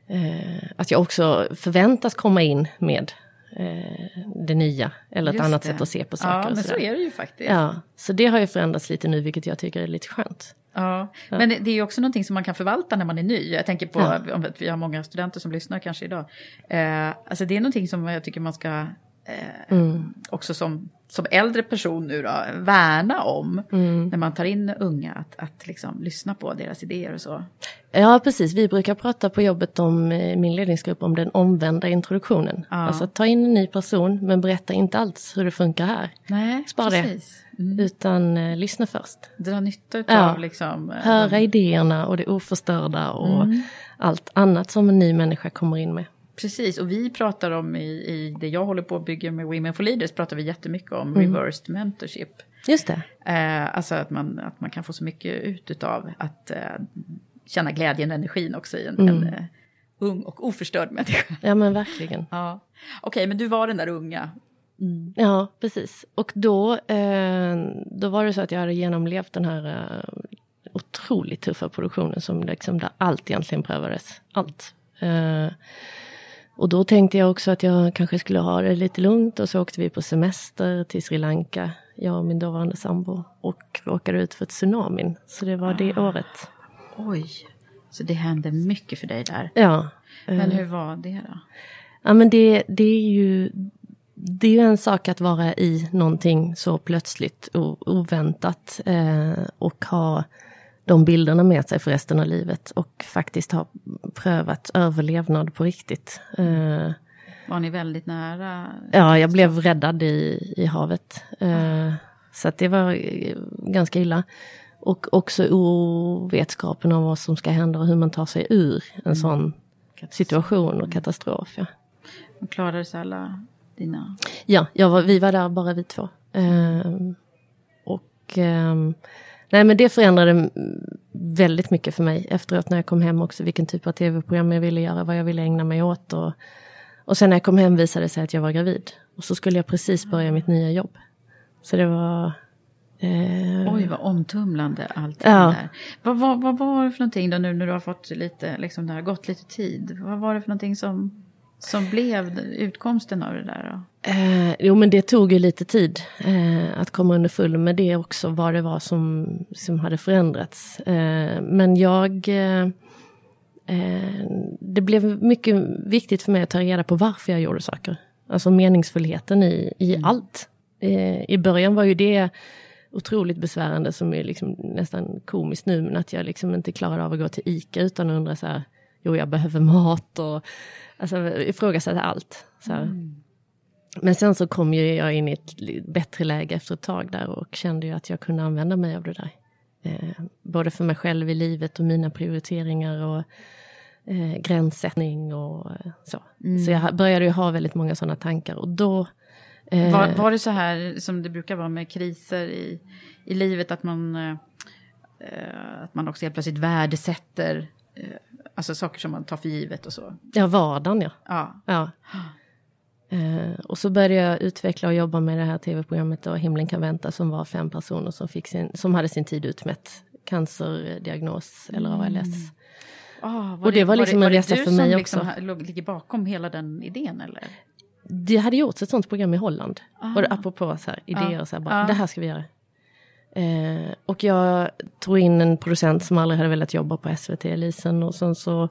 Speaker 1: eh, att jag också förväntas komma in med eh, det nya eller ett Just annat det. sätt att se på saker.
Speaker 2: Ja, men så, är det ju faktiskt.
Speaker 1: Ja, så det har ju förändrats lite nu, vilket jag tycker är lite skönt.
Speaker 2: Ja, ja. men det är ju också någonting som man kan förvalta när man är ny. Jag tänker på, ja. om vi har många studenter som lyssnar kanske idag. Eh, alltså det är någonting som jag tycker man ska eh, mm. också som, som äldre person nu då, värna om mm. när man tar in unga, att, att liksom lyssna på deras idéer och så.
Speaker 1: Ja, precis. Vi brukar prata på jobbet om eh, min ledningsgrupp om den omvända introduktionen. Ja. Alltså ta in en ny person men berätta inte alls hur det funkar här.
Speaker 2: Nej,
Speaker 1: Spara precis. det. Mm. Utan eh, lyssna först.
Speaker 2: Dra nytta av ja. liksom...
Speaker 1: Eh, Höra de... idéerna och det oförstörda och mm. allt annat som en ny människa kommer in med.
Speaker 2: Precis, och vi pratar om i, i det jag håller på att bygga med Women for Leaders pratar vi jättemycket om mm. reversed mentorship.
Speaker 1: Just det.
Speaker 2: Eh, alltså att man, att man kan få så mycket ut av att eh, känna glädjen och energin också i en, mm. en uh, ung och oförstörd människa.
Speaker 1: Ja men verkligen.
Speaker 2: ja. Okej, okay, men du var den där unga.
Speaker 1: Mm. Ja, precis. Och då, eh, då var det så att jag hade genomlevt den här eh, otroligt tuffa produktionen som liksom där allt egentligen prövades. Allt. Och då tänkte jag också att jag kanske skulle ha det lite lugnt och så åkte vi på semester till Sri Lanka, jag och min dåvarande sambo, och råkade ut för tsunamin. Så det var det ah. året.
Speaker 2: Oj, så det hände mycket för dig där.
Speaker 1: Ja.
Speaker 2: Men eh. hur var det då?
Speaker 1: Ja men det, det är ju det är ju en sak att vara i någonting så plötsligt och oväntat eh, och ha de bilderna med sig för resten av livet och faktiskt ha prövat överlevnad på riktigt. Eh,
Speaker 2: var ni väldigt nära?
Speaker 1: Ja, jag blev räddad i, i havet. Eh, så det var ganska illa. Och också ovetskapen om vad som ska hända och hur man tar sig ur en mm. sån situation och katastrof. Ja.
Speaker 2: Och klarade sig alla dina?
Speaker 1: Ja, var, vi var där bara vi två. Eh, och eh, nej men det förändrade väldigt mycket för mig efteråt när jag kom hem också vilken typ av tv-program jag ville göra, vad jag ville ägna mig åt. Och, och sen när jag kom hem visade det sig att jag var gravid. Och så skulle jag precis börja mitt nya jobb. Så det var...
Speaker 2: Eh... Oj, vad omtumlande allting ja. där. Vad, vad, vad, var det för någonting då nu när du har fått lite, liksom det har gått lite tid? Vad var det för någonting som, som blev utkomsten av det där? Då?
Speaker 1: Eh, jo, men det tog ju lite tid eh, att komma underfull med det också, vad det var som, som hade förändrats. Eh, men jag eh, Eh, det blev mycket viktigt för mig att ta reda på varför jag gjorde saker. Alltså meningsfullheten i, i mm. allt. Eh, I början var ju det otroligt besvärande som är liksom nästan komiskt nu, men att jag liksom inte klarade av att gå till ICA utan att undra så här, jo jag behöver mat och alltså, ifrågasätta allt. Så mm. Men sen så kom ju jag in i ett bättre läge efter ett tag där och kände ju att jag kunde använda mig av det där. Eh, både för mig själv i livet och mina prioriteringar och eh, gränssättning och eh, så. Mm. Så jag började ju ha väldigt många sådana tankar och då...
Speaker 2: Eh, var, var det så här som det brukar vara med kriser i, i livet, att man, eh, eh att man också helt plötsligt värdesätter eh, alltså saker som man tar för givet och så?
Speaker 1: Ja, vardagen ja.
Speaker 2: ja.
Speaker 1: ja. Uh, och så började jag utveckla och jobba med det här tv-programmet då, Himlen kan vänta, som var fem personer som, fick sin, som hade sin tid utmätt. Cancerdiagnos eller ALS. Mm.
Speaker 2: Oh, och det, det var liksom var det, en resa för mig liksom också. Var det du som ligger bakom hela den idén eller?
Speaker 1: Det hade gjorts ett sånt program i Holland. Ah. Och apropå så här, idéer, ah. så här, bara, ah. det här ska vi göra. Eh, och jag tog in en producent som aldrig hade velat jobba på SVT, Elisen, och sen så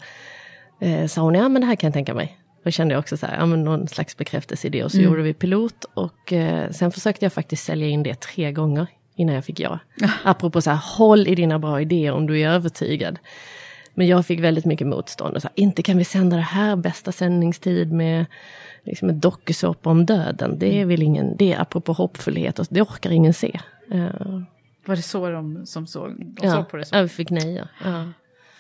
Speaker 1: eh, sa hon, ja men det här kan jag tänka mig. Då kände jag också så här, ja, men någon slags bekräftelse i det. Och så mm. gjorde vi pilot och eh, sen försökte jag faktiskt sälja in det tre gånger innan jag fick ja. Apropå så här, håll i dina bra idéer om du är övertygad. Men jag fick väldigt mycket motstånd. Och sa, inte kan vi sända det här bästa sändningstid med liksom ett dokusåpa om döden. Det väl ingen, det är apropå hoppfullhet, och det orkar ingen se. Uh,
Speaker 2: var det så de som såg, de ja, såg på det? Så?
Speaker 1: Ja, vi fick nej. Ja. ja.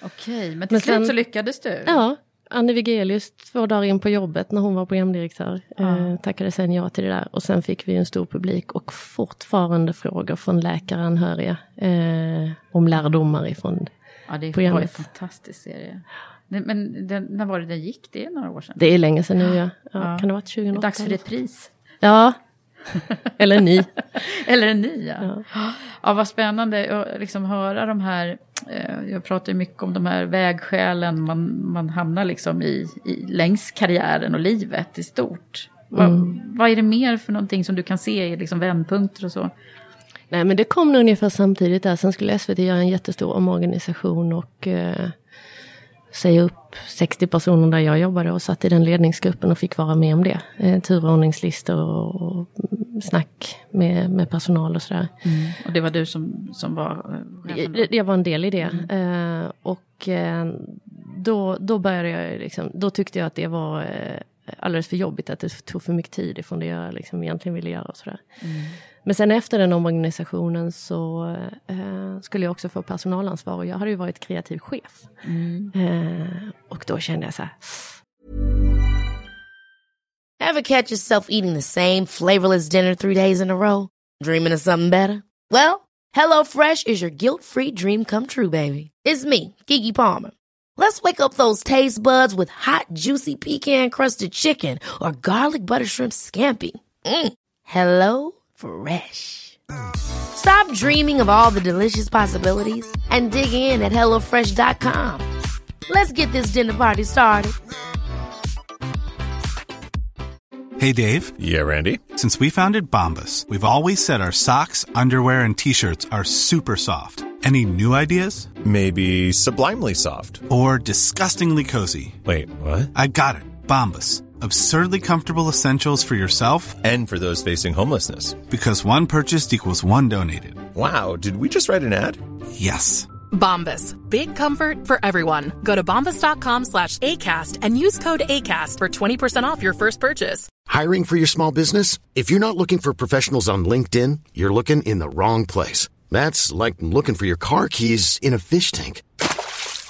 Speaker 2: Okej, men till men slut så lyckades du?
Speaker 1: Ja, Anne Wigelius två dagar in på jobbet när hon var programdirektör ja. eh, tackade sen ja till det där. Och sen fick vi en stor publik och fortfarande frågor från läkare anhöriga eh, om lärdomar ifrån
Speaker 2: Ja, det programmet. var en fantastisk serie. Men den, när var det den gick? Det är några år sedan?
Speaker 1: Det är länge sedan nu, ja. ja, Kan det ha varit 2008?
Speaker 2: Dags för ett pris.
Speaker 1: Ja, eller ny.
Speaker 2: eller ny, ja. ja. ja vad spännande att liksom höra de här... Eh, jag pratar ju mycket om de här vägskälen man, man hamnar liksom i, i längs karriären och livet i stort. Mm. Vad, vad är det mer för någonting som du kan se i liksom vändpunkter och så?
Speaker 1: Nej men det kom nog ungefär samtidigt där. Sen skulle SVT göra en jättestor omorganisation och eh, säga upp 60 personer där jag jobbade och satt i den ledningsgruppen och fick vara med om det. Eh, turordningslistor och, snack med, med personal och sådär.
Speaker 2: Mm. Och det var du som, som var
Speaker 1: chefen? Jag, jag var en del i det. Mm. Eh, och eh, då, då började jag liksom, då tyckte jag att det var eh, alldeles för jobbigt att det tog för mycket tid ifrån det jag liksom egentligen ville göra. Och sådär. Mm. Men sen efter den omorganisationen så eh, skulle jag också få personalansvar och jag hade ju varit kreativ chef. Mm. Eh, och då kände jag så här.
Speaker 3: Have catch yourself eating the same flavorless dinner three days in a row? Dreaming of something better? Well, hello fresh is your guilt free dream come true baby. It's me, Gigi Palmer. Let's wake up those taste buds with hot juicy pecan crusted chicken or garlic butter shrimp scampi. Mm. Hello Fresh. Stop dreaming of all the delicious possibilities and dig in at HelloFresh.com. Let's get this dinner party started.
Speaker 4: Hey, Dave.
Speaker 5: Yeah, Randy.
Speaker 4: Since we founded Bombus, we've always said our socks, underwear, and t shirts are super soft. Any new ideas?
Speaker 5: Maybe sublimely soft.
Speaker 4: Or disgustingly cozy.
Speaker 5: Wait, what?
Speaker 4: I got it. Bombus Absurdly comfortable essentials for yourself
Speaker 5: and for those facing homelessness.
Speaker 4: Because one purchased equals one donated.
Speaker 5: Wow, did we just write an ad?
Speaker 4: Yes.
Speaker 6: Bombas. Big comfort for everyone. Go to bombas.com slash ACAST and use code ACAST for 20% off your first purchase.
Speaker 7: Hiring for your small business? If you're not looking for professionals on LinkedIn, you're looking in the wrong place. That's like looking for your car keys in a fish tank.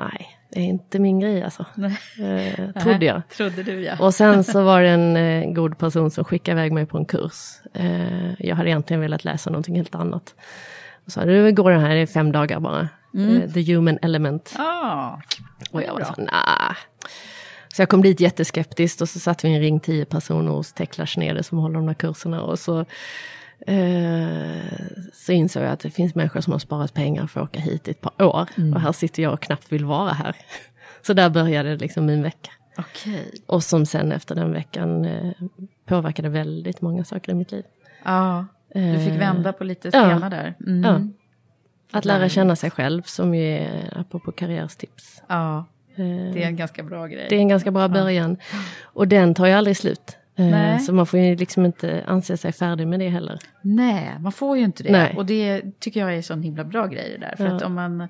Speaker 1: Nej, det är inte min grej alltså. Eh, trodde jag.
Speaker 2: Trodde du ja.
Speaker 1: Och sen så var det en eh, god person som skickade iväg mig på en kurs. Eh, jag hade egentligen velat läsa någonting helt annat. Och sa, du går den här i fem dagar bara.
Speaker 2: Mm.
Speaker 1: Eh, The Human Element.
Speaker 2: Ah,
Speaker 1: och jag var så, nah. Så jag kom dit jätteskeptiskt och så satt vi i en ring tio personer hos Tekla Schneider som håller de där kurserna. Och så, så insåg jag att det finns människor som har sparat pengar för att åka hit i ett par år.
Speaker 2: Mm.
Speaker 1: Och här sitter jag och knappt vill vara här. Så där började liksom min vecka.
Speaker 2: Okej.
Speaker 1: Och som sen efter den veckan eh, påverkade väldigt många saker i mitt liv.
Speaker 2: Ja, du fick
Speaker 1: Eh,
Speaker 2: vända på lite
Speaker 1: ja.
Speaker 2: schema där. Mm.
Speaker 1: Ja. Att lära känna sig själv som ju är, apropå karriärstips.
Speaker 2: Ja,
Speaker 1: Eh,
Speaker 2: det är en ganska bra grej.
Speaker 1: det är en ganska bra början. Och den tar ju aldrig slut. Eh,
Speaker 2: Nej.
Speaker 1: Så man får ju liksom inte anse sig färdig med det heller.
Speaker 2: Nej, man får ju inte det.
Speaker 1: Nej.
Speaker 2: Och det tycker jag är en sån himla bra grej det där. För
Speaker 1: Ja.
Speaker 2: att om man,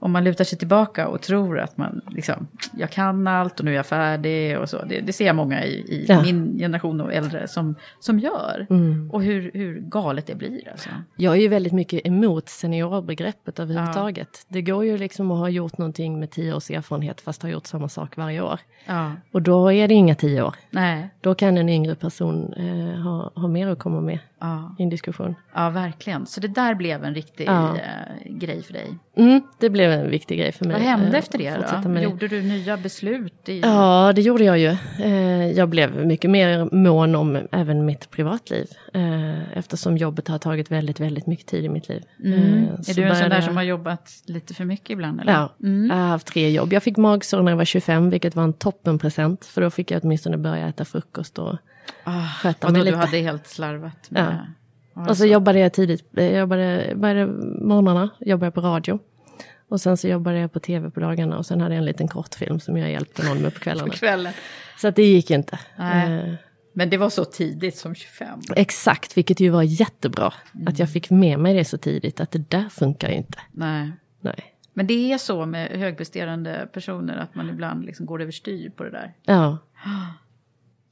Speaker 2: om man lutar sig tillbaka och tror att man liksom, jag kan allt och nu är jag färdig och så. Det, det ser jag många i, i
Speaker 1: Ja.
Speaker 2: min generation och äldre som, som gör.
Speaker 1: Mm.
Speaker 2: Och hur, hur galet det blir alltså.
Speaker 1: Jag är ju väldigt mycket emot seniorbegreppet överhuvudtaget. Det går ju liksom att ha gjort någonting med tio års erfarenhet fast ha gjort samma sak varje år.
Speaker 2: Ja,
Speaker 1: Och då är det inga tio år.
Speaker 2: nej,
Speaker 1: Då kan en yngre person eh, ha, ha mer att komma med
Speaker 2: ja,
Speaker 1: i en diskussion.
Speaker 2: ja, verkligen. Så det där blev en riktig
Speaker 1: Ja.
Speaker 2: eh, grej för dig.
Speaker 1: Mm, det blev en viktig grej för mig.
Speaker 2: Vad hände
Speaker 1: eh,
Speaker 2: efter det då? Gjorde du nya beslut? I...
Speaker 1: Ja, det gjorde jag ju. Eh, jag blev mycket mer mån om även mitt privatliv. Eftersom jobbet har tagit väldigt, väldigt mycket tid i mitt liv.
Speaker 2: Mm. Är du en sån där
Speaker 1: jag-
Speaker 2: som har jobbat lite för mycket ibland? Eller?
Speaker 1: Ja,
Speaker 2: Mm.
Speaker 1: jag har haft tre jobb. Jag fick magsår när jag var 25, vilket var en toppenpresent. För då fick jag åtminstone börja äta frukost och
Speaker 2: Ah,
Speaker 1: sköta
Speaker 2: och
Speaker 1: mig
Speaker 2: då du
Speaker 1: lite.
Speaker 2: hade helt slarvat med...
Speaker 1: Ja. Och så jobbade jag tidigt, jag jobbade, började morgnarna, jobbade på radio. Och sen så jobbade jag på tv på dagarna och sen hade jag en liten kortfilm som jag hjälpte någon med på kvällarna.
Speaker 2: på kvällen.
Speaker 1: Så att det gick inte.
Speaker 2: Nej.
Speaker 1: Eh,
Speaker 2: Men det var så tidigt som 25.
Speaker 1: exakt, vilket ju var jättebra. Att jag fick med mig det så tidigt, att det där funkar ju inte.
Speaker 2: Nej.
Speaker 1: Nej.
Speaker 2: Men det är så med högpresterande personer att man ibland liksom går överstyr på det där.
Speaker 1: Ja.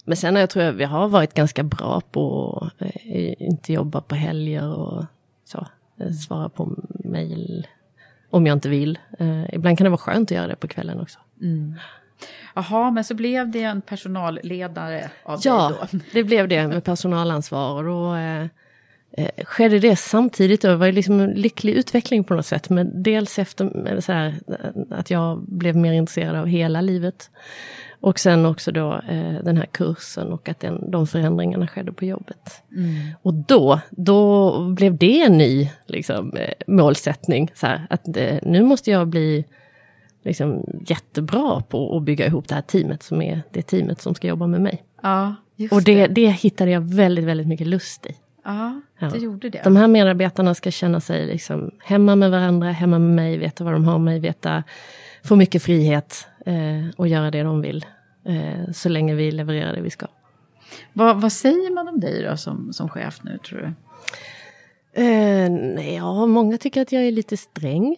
Speaker 1: Men sen har jag tror jag vi har varit ganska bra på att eh, inte jobba på helger och så. Eh, Svara på mejl om jag inte vill. Eh, ibland kan det vara skönt att göra det på kvällen också.
Speaker 2: Jaha, men så blev det en personalledare av
Speaker 1: Ja,
Speaker 2: dig då?
Speaker 1: det blev det med personalansvar och då eh, eh, skedde det samtidigt. Det var liksom en lycklig utveckling på något sätt. Men dels efter så här, att jag blev mer intresserad av hela livet. Och sen också då eh, den här kursen och att den, de förändringarna skedde på jobbet. Och då, då blev det en ny liksom, eh, målsättning. Så här, att eh, nu måste jag bli liksom, jättebra på att bygga ihop det här teamet som är det teamet som ska jobba med mig.
Speaker 2: Ja,
Speaker 1: Och det, det hittade jag väldigt, väldigt mycket lust i.
Speaker 2: Ja,
Speaker 1: Ja.
Speaker 2: det gjorde det.
Speaker 1: De här medarbetarna ska känna sig liksom hemma med varandra, hemma med mig, veta vad de har mig, veta, få mycket frihet eh, och göra det de vill. Eh, så länge vi levererar det vi ska.
Speaker 2: Vad, vad säger man om dig då som, som chef nu tror du?
Speaker 1: Eh, nej, ja, många tycker att jag är lite sträng.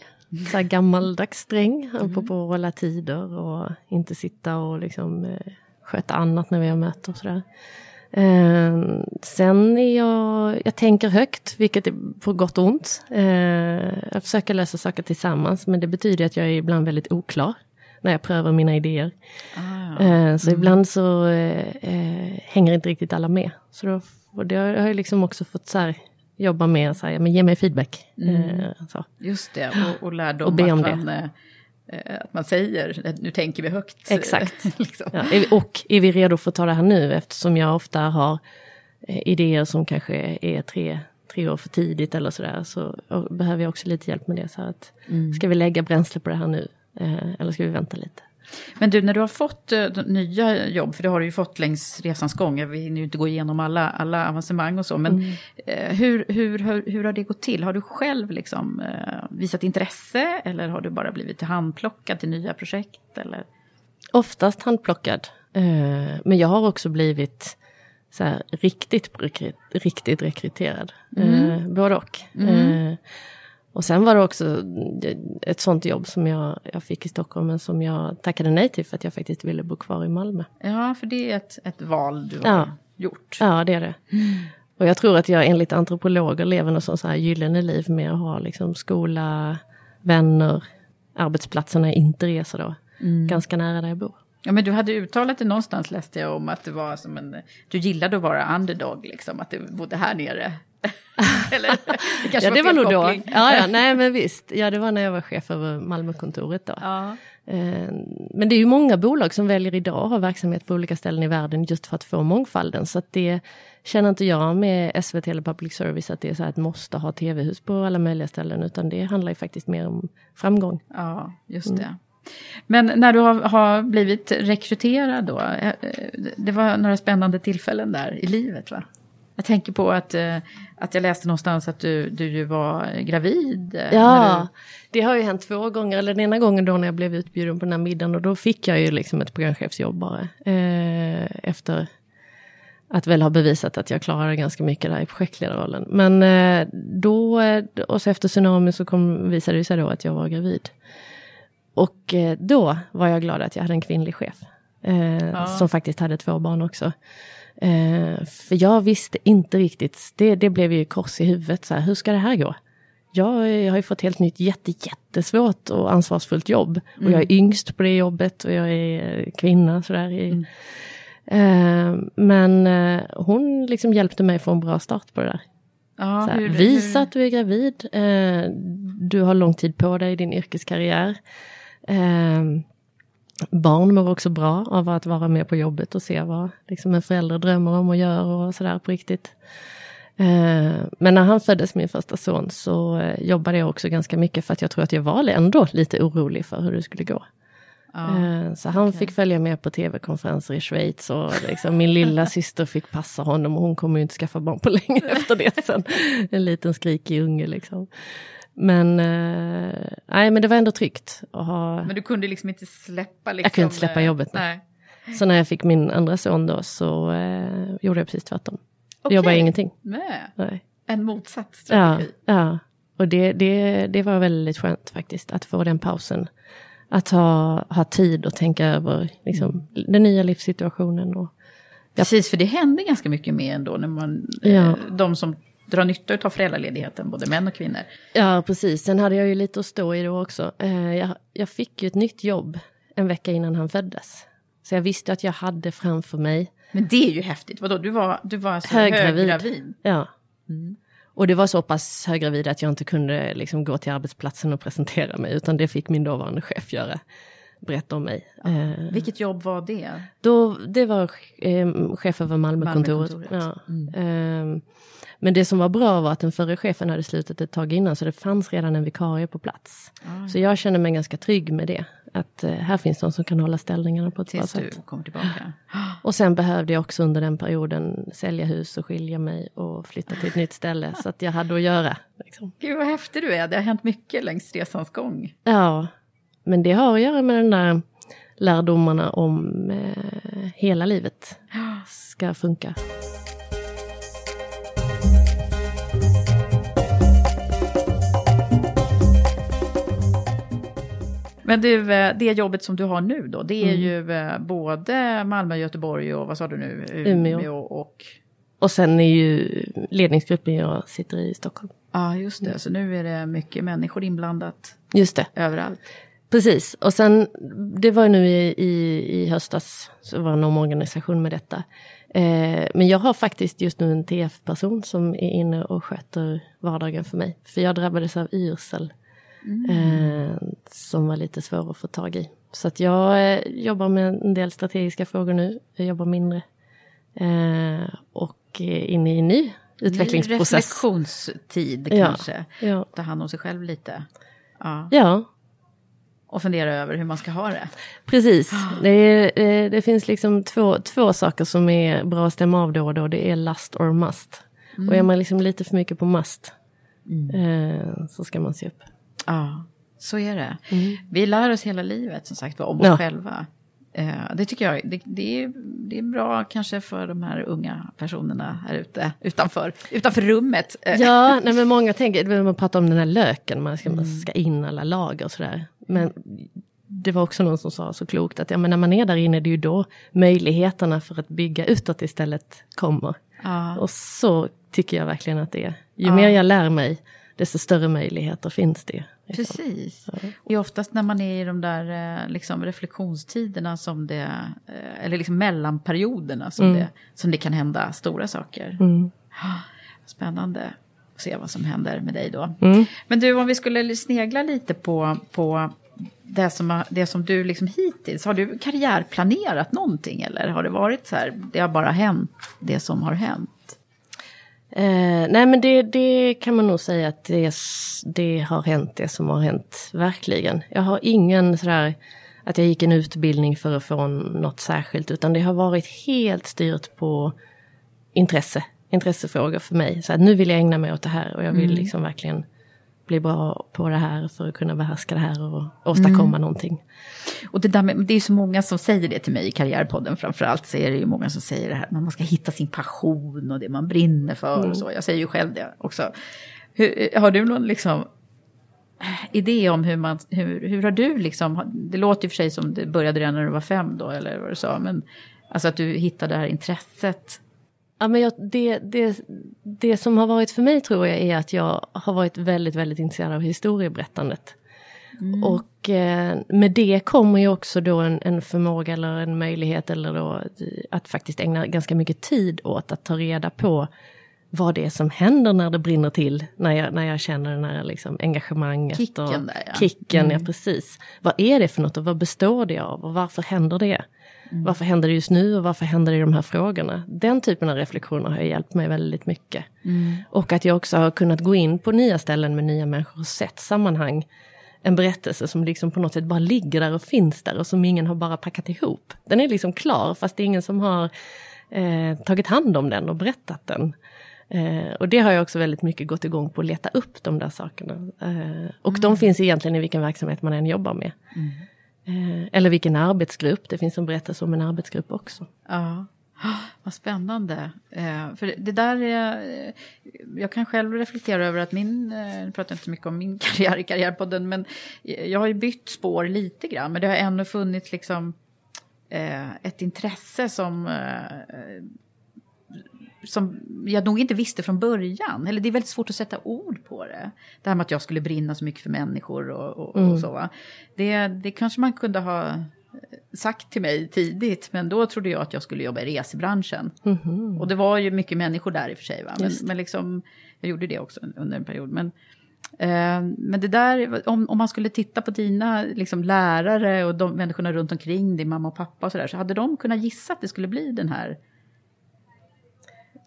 Speaker 1: Så här gammaldags sträng,
Speaker 2: Mm.
Speaker 1: apropå att hålla tider och inte sitta och liksom eh, sköta annat när vi har möte och sådär. Eh, sen är jag, jag tänker högt, vilket är på gott och ont. Eh, jag försöker lösa saker tillsammans, men det betyder att jag är ibland väldigt oklar när jag prövar mina idéer.
Speaker 2: Ah,
Speaker 1: Eh, så ibland så eh, eh, hänger inte riktigt alla med. Så då, och det har jag liksom också fått så här, jobba med, så här, ja, men ge mig feedback.
Speaker 2: Mm.
Speaker 1: Eh, så.
Speaker 2: Just det, och, och lärdom
Speaker 1: Och be om det.
Speaker 2: man, eh, att man säger, eh, nu tänker vi högt.
Speaker 1: Exakt.
Speaker 2: liksom.
Speaker 1: Ja, och är vi redo för att ta det här nu? Eftersom jag ofta har eh, idéer som kanske är tre, tre år för tidigt eller sådär. Så behöver jag också lite hjälp med det. Så att,
Speaker 2: Mm.
Speaker 1: Ska vi lägga bränsle på det här nu? Eh, eller ska vi vänta lite?
Speaker 2: Men du, när du har fått de nya jobb, för det har du ju fått längs resans gång, vi hinner ju inte gå igenom alla, alla avancemang och så, men
Speaker 1: Mm.
Speaker 2: eh, hur, hur, hur, hur har det gått till? Har du själv liksom, eh, visat intresse eller har du bara blivit handplockad till nya projekt? Eller?
Speaker 1: Oftast handplockad. Men jag har också blivit så här, riktigt, riktigt rekryterad.
Speaker 2: Mm.
Speaker 1: Både och.
Speaker 2: Mm.
Speaker 1: Eh, och sen var det också ett sånt jobb som jag, jag fick i Stockholm, men som jag tackade nej till för att jag faktiskt ville bo kvar i Malmö.
Speaker 2: Ja, för det är ett, ett val du har
Speaker 1: Ja.
Speaker 2: gjort.
Speaker 1: Ja, det är det. Och jag tror att jag enligt antropologer lever något sånt så här gyllene liv med att ha liksom skola, vänner, arbetsplatserna är inte resa då.
Speaker 2: Mm.
Speaker 1: Ganska nära där jag bor.
Speaker 2: Ja, men du hade uttalat det någonstans läste jag om att det var som en, du gillade att vara underdog, liksom, att du bodde här nere. Eller, det kanske
Speaker 1: ja, det var nog då. Ja, ja, nej men visst. Ja, det var när jag var chef över Malmökontoret då.
Speaker 2: Ja.
Speaker 1: Eh, Men det är ju många bolag som väljer idag att ha verksamhet på olika ställen i världen just för att få mångfalden. Så att det känner inte jag med SVT eller public service att det är så här att måste ha tv-hus på alla möjliga ställen. Utan det handlar ju faktiskt mer om framgång.
Speaker 2: Ja, just
Speaker 1: Mm.
Speaker 2: det. Men när du har, har blivit rekryterad då, eh, eh, det var några spännande tillfällen där i livet va? Jag tänker på att, eh, att jag läste någonstans att du, du ju var gravid. eh,
Speaker 1: Ja, det har ju hänt två gånger. Eller den ena gången då när jag blev utbjuden på den här middagen och då fick jag ju liksom ett programchefsjobb bara. Eh, efter att väl ha bevisat att jag klarade ganska mycket där i projektledarrollen. Men eh, då, eh, och så efter tsunami så kom, visade det sig då att jag var gravid. Och eh, då var jag glad att jag hade en kvinnlig chef.
Speaker 2: Ja.
Speaker 1: Som faktiskt hade två barn också. Eh, för jag visste inte riktigt, det, det blev ju kors i huvudet, så här, hur ska det här gå? Jag, jag har ju fått helt nytt jätte, jättesvårt och ansvarsfullt jobb. Och jag är yngst på det jobbet och jag är eh, kvinna sådär. I, eh, men eh, hon liksom hjälpte mig få en bra start på det där.
Speaker 2: Ja,
Speaker 1: här,
Speaker 2: hur-
Speaker 1: visa
Speaker 2: hur-
Speaker 1: att du är gravid. Eh, du har lång tid på dig i din yrkeskarriär. Barn mår också bra av att vara med på jobbet och se vad liksom, en förälder drömmer om och gör och sådär på riktigt. Eh, men när han föddes, min första son, så eh, jobbade jag också ganska mycket för att jag tror att jag var ändå lite orolig för hur det skulle gå.
Speaker 2: Ja,
Speaker 1: Eh, Så han fick följa med på tv-konferenser i Schweiz och liksom min lilla syster fick passa honom och hon kommer ju inte skaffa barn på länge efter det sen. En liten skrikig unge liksom. Men, eh, nej men det var ändå tryggt att ha...
Speaker 2: Men du kunde liksom inte släppa liksom,
Speaker 1: Jag kunde inte släppa
Speaker 2: eh,
Speaker 1: jobbet.
Speaker 2: Nej.
Speaker 1: Så när jag fick min andra son då så eh, gjorde jag precis tvärtom.
Speaker 2: Okej.
Speaker 1: jobbade ingenting.
Speaker 2: Nej.
Speaker 1: Nej.
Speaker 2: En motsatt
Speaker 1: Ja,
Speaker 2: strategi.
Speaker 1: ja. Och det, det, det var väldigt skönt faktiskt att få den pausen. Att ha, ha tid att tänka över liksom, den nya livssituationen. Och,
Speaker 2: Precis, för det händer ganska mycket mer ändå när man,
Speaker 1: Ja.
Speaker 2: eh, de som drar nytta av föräldraledigheten, både män och kvinnor.
Speaker 1: Ja, precis. Sen hade jag ju lite att stå i då också. Eh, jag, jag fick ju ett nytt jobb en vecka innan han föddes. Så jag visste att jag hade framför mig
Speaker 2: Men det är ju häftigt. Vadå, du var, du var alltså
Speaker 1: höggravid.
Speaker 2: höggravid?
Speaker 1: Ja.
Speaker 2: Mm.
Speaker 1: Och det var så pass höggravid att jag inte kunde liksom gå till arbetsplatsen och presentera mig, utan det fick min dåvarande chef göra. Berätta om mig. Eh,
Speaker 2: Vilket jobb var det?
Speaker 1: Då, det var eh, chef över Malmökontoret.
Speaker 2: Malmökontoret.
Speaker 1: Ja. Eh, men det som var bra var att den förre chefen hade slutat ett tag innan, så det fanns redan en vikarie på plats.
Speaker 2: Ah,
Speaker 1: Så jag kände mig ganska trygg med det. Att eh, här finns någon som kan hålla ställningarna på ett
Speaker 2: Tills
Speaker 1: bra
Speaker 2: du
Speaker 1: sätt.
Speaker 2: kom tillbaka.
Speaker 1: Och sen behövde jag också under den perioden sälja hus och skilja mig och flytta till ett nytt ställe. Så att jag hade att göra. Liksom.
Speaker 2: Gud vad häftig du är, det har hänt mycket längs resans gång.
Speaker 1: Ja, men det har att göra med den där lärdomarna om eh, hela livet. ska funka.
Speaker 2: Men du, eh, det jobbet som du har nu då, det är
Speaker 1: Mm.
Speaker 2: ju eh, både Malmö, Göteborg och vad sa du nu?
Speaker 1: Umeå.
Speaker 2: och...
Speaker 1: Och sen är ju ledningsgruppen jag sitter i i Stockholm.
Speaker 2: Ja, just det. Så nu är det mycket människor inblandat
Speaker 1: Just det.
Speaker 2: överallt.
Speaker 1: Precis, och sen det var ju nu i, i, i höstas, så var det en omorganisation med detta. Eh, men jag har faktiskt just nu en TF-person som är inne och sköter vardagen för mig. För jag drabbades av yrsel. Eh, som var lite svår att få tag i. Så att jag eh, jobbar med en del strategiska frågor nu. Jag jobbar mindre. Eh, och är inne i en ny utvecklingsprocess.
Speaker 2: Reflektionstid
Speaker 1: Ja,
Speaker 2: kanske.
Speaker 1: ja.
Speaker 2: Ta hand om sig själv lite. Ja.
Speaker 1: Ja,
Speaker 2: Och fundera över hur man ska ha det.
Speaker 1: Precis. Det, är, eh, det finns liksom två, två saker som är bra att stämma av då och då. Det är lust or must. Och är man liksom lite för mycket på must eh, så ska man se upp.
Speaker 2: Ja, så är det. Vi lär oss hela livet som sagt om oss
Speaker 1: Ja.
Speaker 2: själva. Eh, det tycker jag det, det, är, det är bra kanske för de här unga personerna här ute, utanför, utanför rummet. Eh,
Speaker 1: Ja, nej, men många tänker, man pratar om den här löken, man ska, man ska in alla lager och sådär. Men det var också någon som sa så klokt att ja, men när man är där inne, det är ju då möjligheterna för att bygga utåt istället kommer.
Speaker 2: Ja.
Speaker 1: Och så tycker jag verkligen att det är. Ju
Speaker 2: Ja.
Speaker 1: mer jag lär mig, desto större möjligheter finns det. liksom.
Speaker 2: Precis. Det är oftast när man är i de där eh, liksom, reflektionstiderna som det, eh, eller liksom mellanperioderna som,
Speaker 1: Mm.
Speaker 2: det, som det kan hända stora saker.
Speaker 1: Mm.
Speaker 2: Spännande att se vad som händer med dig då.
Speaker 1: Mm.
Speaker 2: Men du, om vi skulle snegla lite på, på det, som, det som du liksom hittills, har du karriärplanerat någonting eller har det varit så här, det har bara hänt det som har hänt?
Speaker 1: Eh, nej men det, det kan man nog säga att det, det har hänt det som har hänt, verkligen. Jag har ingen sådär att jag gick en utbildning för att få något särskilt, utan det har varit helt styrt på intresse, intressefrågor för mig. Så att nu vill jag ägna mig åt det här och jag vill
Speaker 2: Mm.
Speaker 1: liksom verkligen bli bra på det här för att kunna behärska det här och åstadkomma
Speaker 2: Mm.
Speaker 1: någonting.
Speaker 2: Och det, där med, det är så många som säger det till mig i Karriärpodden framförallt. Så är det ju många som säger det här, att man ska hitta sin passion och det man brinner för
Speaker 1: Mm.
Speaker 2: och så. Jag säger ju själv det också. Hur, har du någon liksom idé om hur man, hur, hur har du liksom, det låter ju för sig som det började redan när du var fem då, eller vad du sa, men alltså att du hittade det här intresset.
Speaker 1: Ja, men jag, det, det, det som har varit för mig tror jag är att jag har varit väldigt, väldigt intresserad av historieberättandet. Och eh, med det kommer ju också då en, en förmåga eller en möjlighet eller då att faktiskt ägna ganska mycket tid åt att ta reda på vad det är som händer när det brinner till, när jag, när jag känner den här liksom engagemanget.
Speaker 2: Kicken
Speaker 1: och
Speaker 2: där, ja.
Speaker 1: Kicken,
Speaker 2: Mm.
Speaker 1: ja precis. Vad är det för något och vad består det av och varför händer det? Varför händer det just nu och varför händer det i de här frågorna? Den typen av reflektioner har hjälpt mig väldigt mycket. Och att jag också har kunnat gå in på nya ställen med nya människor och sett sammanhang. En berättelse som liksom på något sätt bara ligger där och finns där och som ingen har bara packat ihop. Den är liksom klar fast det är ingen som har eh, tagit hand om den och berättat den. Eh, och det har jag också väldigt mycket gått igång på att leta upp de där sakerna. Eh, och de finns egentligen i vilken verksamhet man än jobbar med. Eh, eller vilken arbetsgrupp, det finns en berättelse om en arbetsgrupp också.
Speaker 2: Ja, vad spännande. Eh, för det där är, eh, jag kan själv reflektera över att min, eh, jag pratar inte så mycket om min karriär i Karriärpodden, men jag har ju bytt spår lite grann, men det har ändå funnits liksom eh, ett intresse som eh, som jag nog inte visste från början. Eller det är väldigt svårt att sätta ord på det. Det här med att jag skulle brinna så mycket för människor och, och,
Speaker 1: Mm.
Speaker 2: och så. Va? Det, det kanske man kunde ha sagt till mig tidigt, men då trodde jag att jag skulle jobba i resebranschen.
Speaker 1: Mhm.
Speaker 2: Och det var ju mycket människor där i och för sig. Va? Men, men liksom, jag gjorde det också under en period. Men, eh, men det där, om, om man skulle titta på dina liksom, lärare och de människorna runt omkring din mamma och pappa och sådär, så hade de kunnat gissa att det skulle bli den här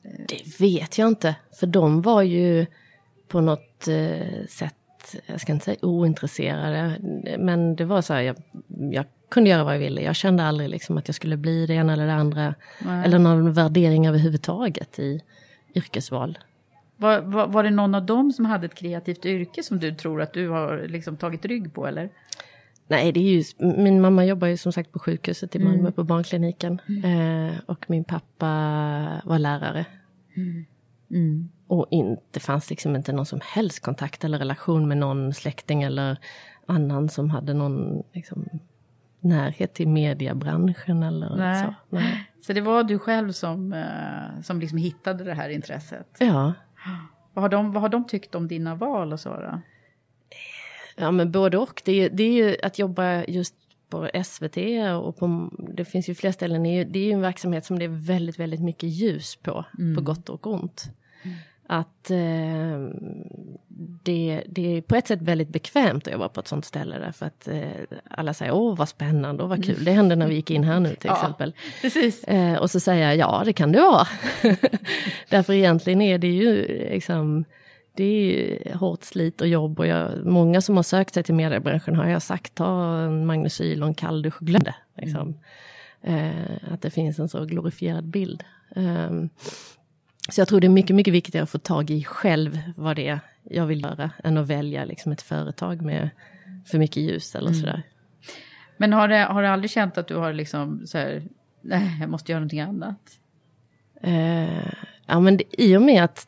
Speaker 1: Det vet jag inte, för de var ju på något eh, sätt, jag ska inte säga ointresserade, men det var så här, jag, jag kunde göra vad jag ville. Jag kände aldrig liksom att jag skulle bli det ena eller det andra,
Speaker 2: Nej.
Speaker 1: eller någon värdering överhuvudtaget i yrkesval.
Speaker 2: Var, var, var det någon av dem som hade ett kreativt yrke som du tror att du har liksom tagit rygg på eller?
Speaker 1: Nej, det är ju, min mamma jobbar ju som sagt på sjukhuset i Malmö
Speaker 2: Mm.
Speaker 1: på barnkliniken. Eh, och min pappa var lärare.
Speaker 2: Mm.
Speaker 1: Och inte fanns liksom inte någon som helst kontakt eller relation med någon släkting eller annan som hade någon liksom, närhet till mediebranschen eller
Speaker 2: Nej.
Speaker 1: så. Nej.
Speaker 2: Så det var du själv som, eh, som liksom hittade det här intresset?
Speaker 1: Ja.
Speaker 2: Vad har, de, vad har de tyckt om dina val och så då?
Speaker 1: Ja men både och. Det är, det är ju att jobba just på SVT och på, det finns ju fler ställen. Det är ju, en verksamhet som det är väldigt, väldigt mycket ljus på, på gott och ont. Att eh, det, det är på ett sätt väldigt bekvämt att jobba på ett sånt ställe därför att eh, alla säger åh vad spännande och vad kul. Det hände när vi gick in här nu till
Speaker 2: Ja,
Speaker 1: exempel.
Speaker 2: Precis.
Speaker 1: Eh, och så säger jag ja det kan det vara. Därför egentligen är det ju liksom det är hårt slit och jobb och jag, många som har sökt sig till mediebranschen har jag sagt ta en Magnesyl och en kalldusch och glöm det. Liksom. Eh, att det finns en så glorifierad bild. Ehm, så jag tror det är mycket, mycket viktigare att få tag i själv vad det är jag vill göra än att välja liksom ett företag med för mycket ljus eller sådär.
Speaker 2: Men har, det, har du aldrig känt att du har liksom så här, nej, jag måste göra någonting annat?
Speaker 1: Eh, ja, men det, I och med att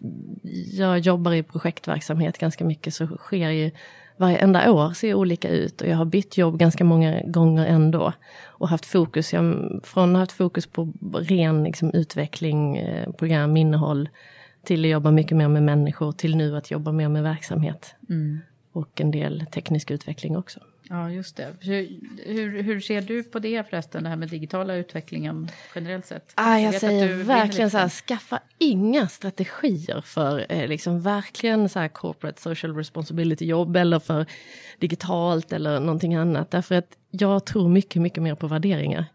Speaker 1: jag jobbar i projektverksamhet ganska mycket så sker ju varenda år ser olika ut och jag har bytt jobb ganska många gånger ändå. Och haft fokus, jag, från haft fokus på ren liksom, utveckling, eh, program, innehåll till att jobba mycket mer med människor till nu att jobba mer med verksamhet. Och en del teknisk utveckling också.
Speaker 2: Ja, just det. Hur, hur, hur ser du på det förresten, det här med digitala utvecklingen generellt sett?
Speaker 1: Ah, jag
Speaker 2: att
Speaker 1: säger verkligen så här,
Speaker 2: liksom-
Speaker 1: skaffa inga strategier för eh, liksom verkligen så här corporate social responsibility jobb eller för digitalt eller någonting annat. Därför att jag tror mycket, mycket mer på värderingar.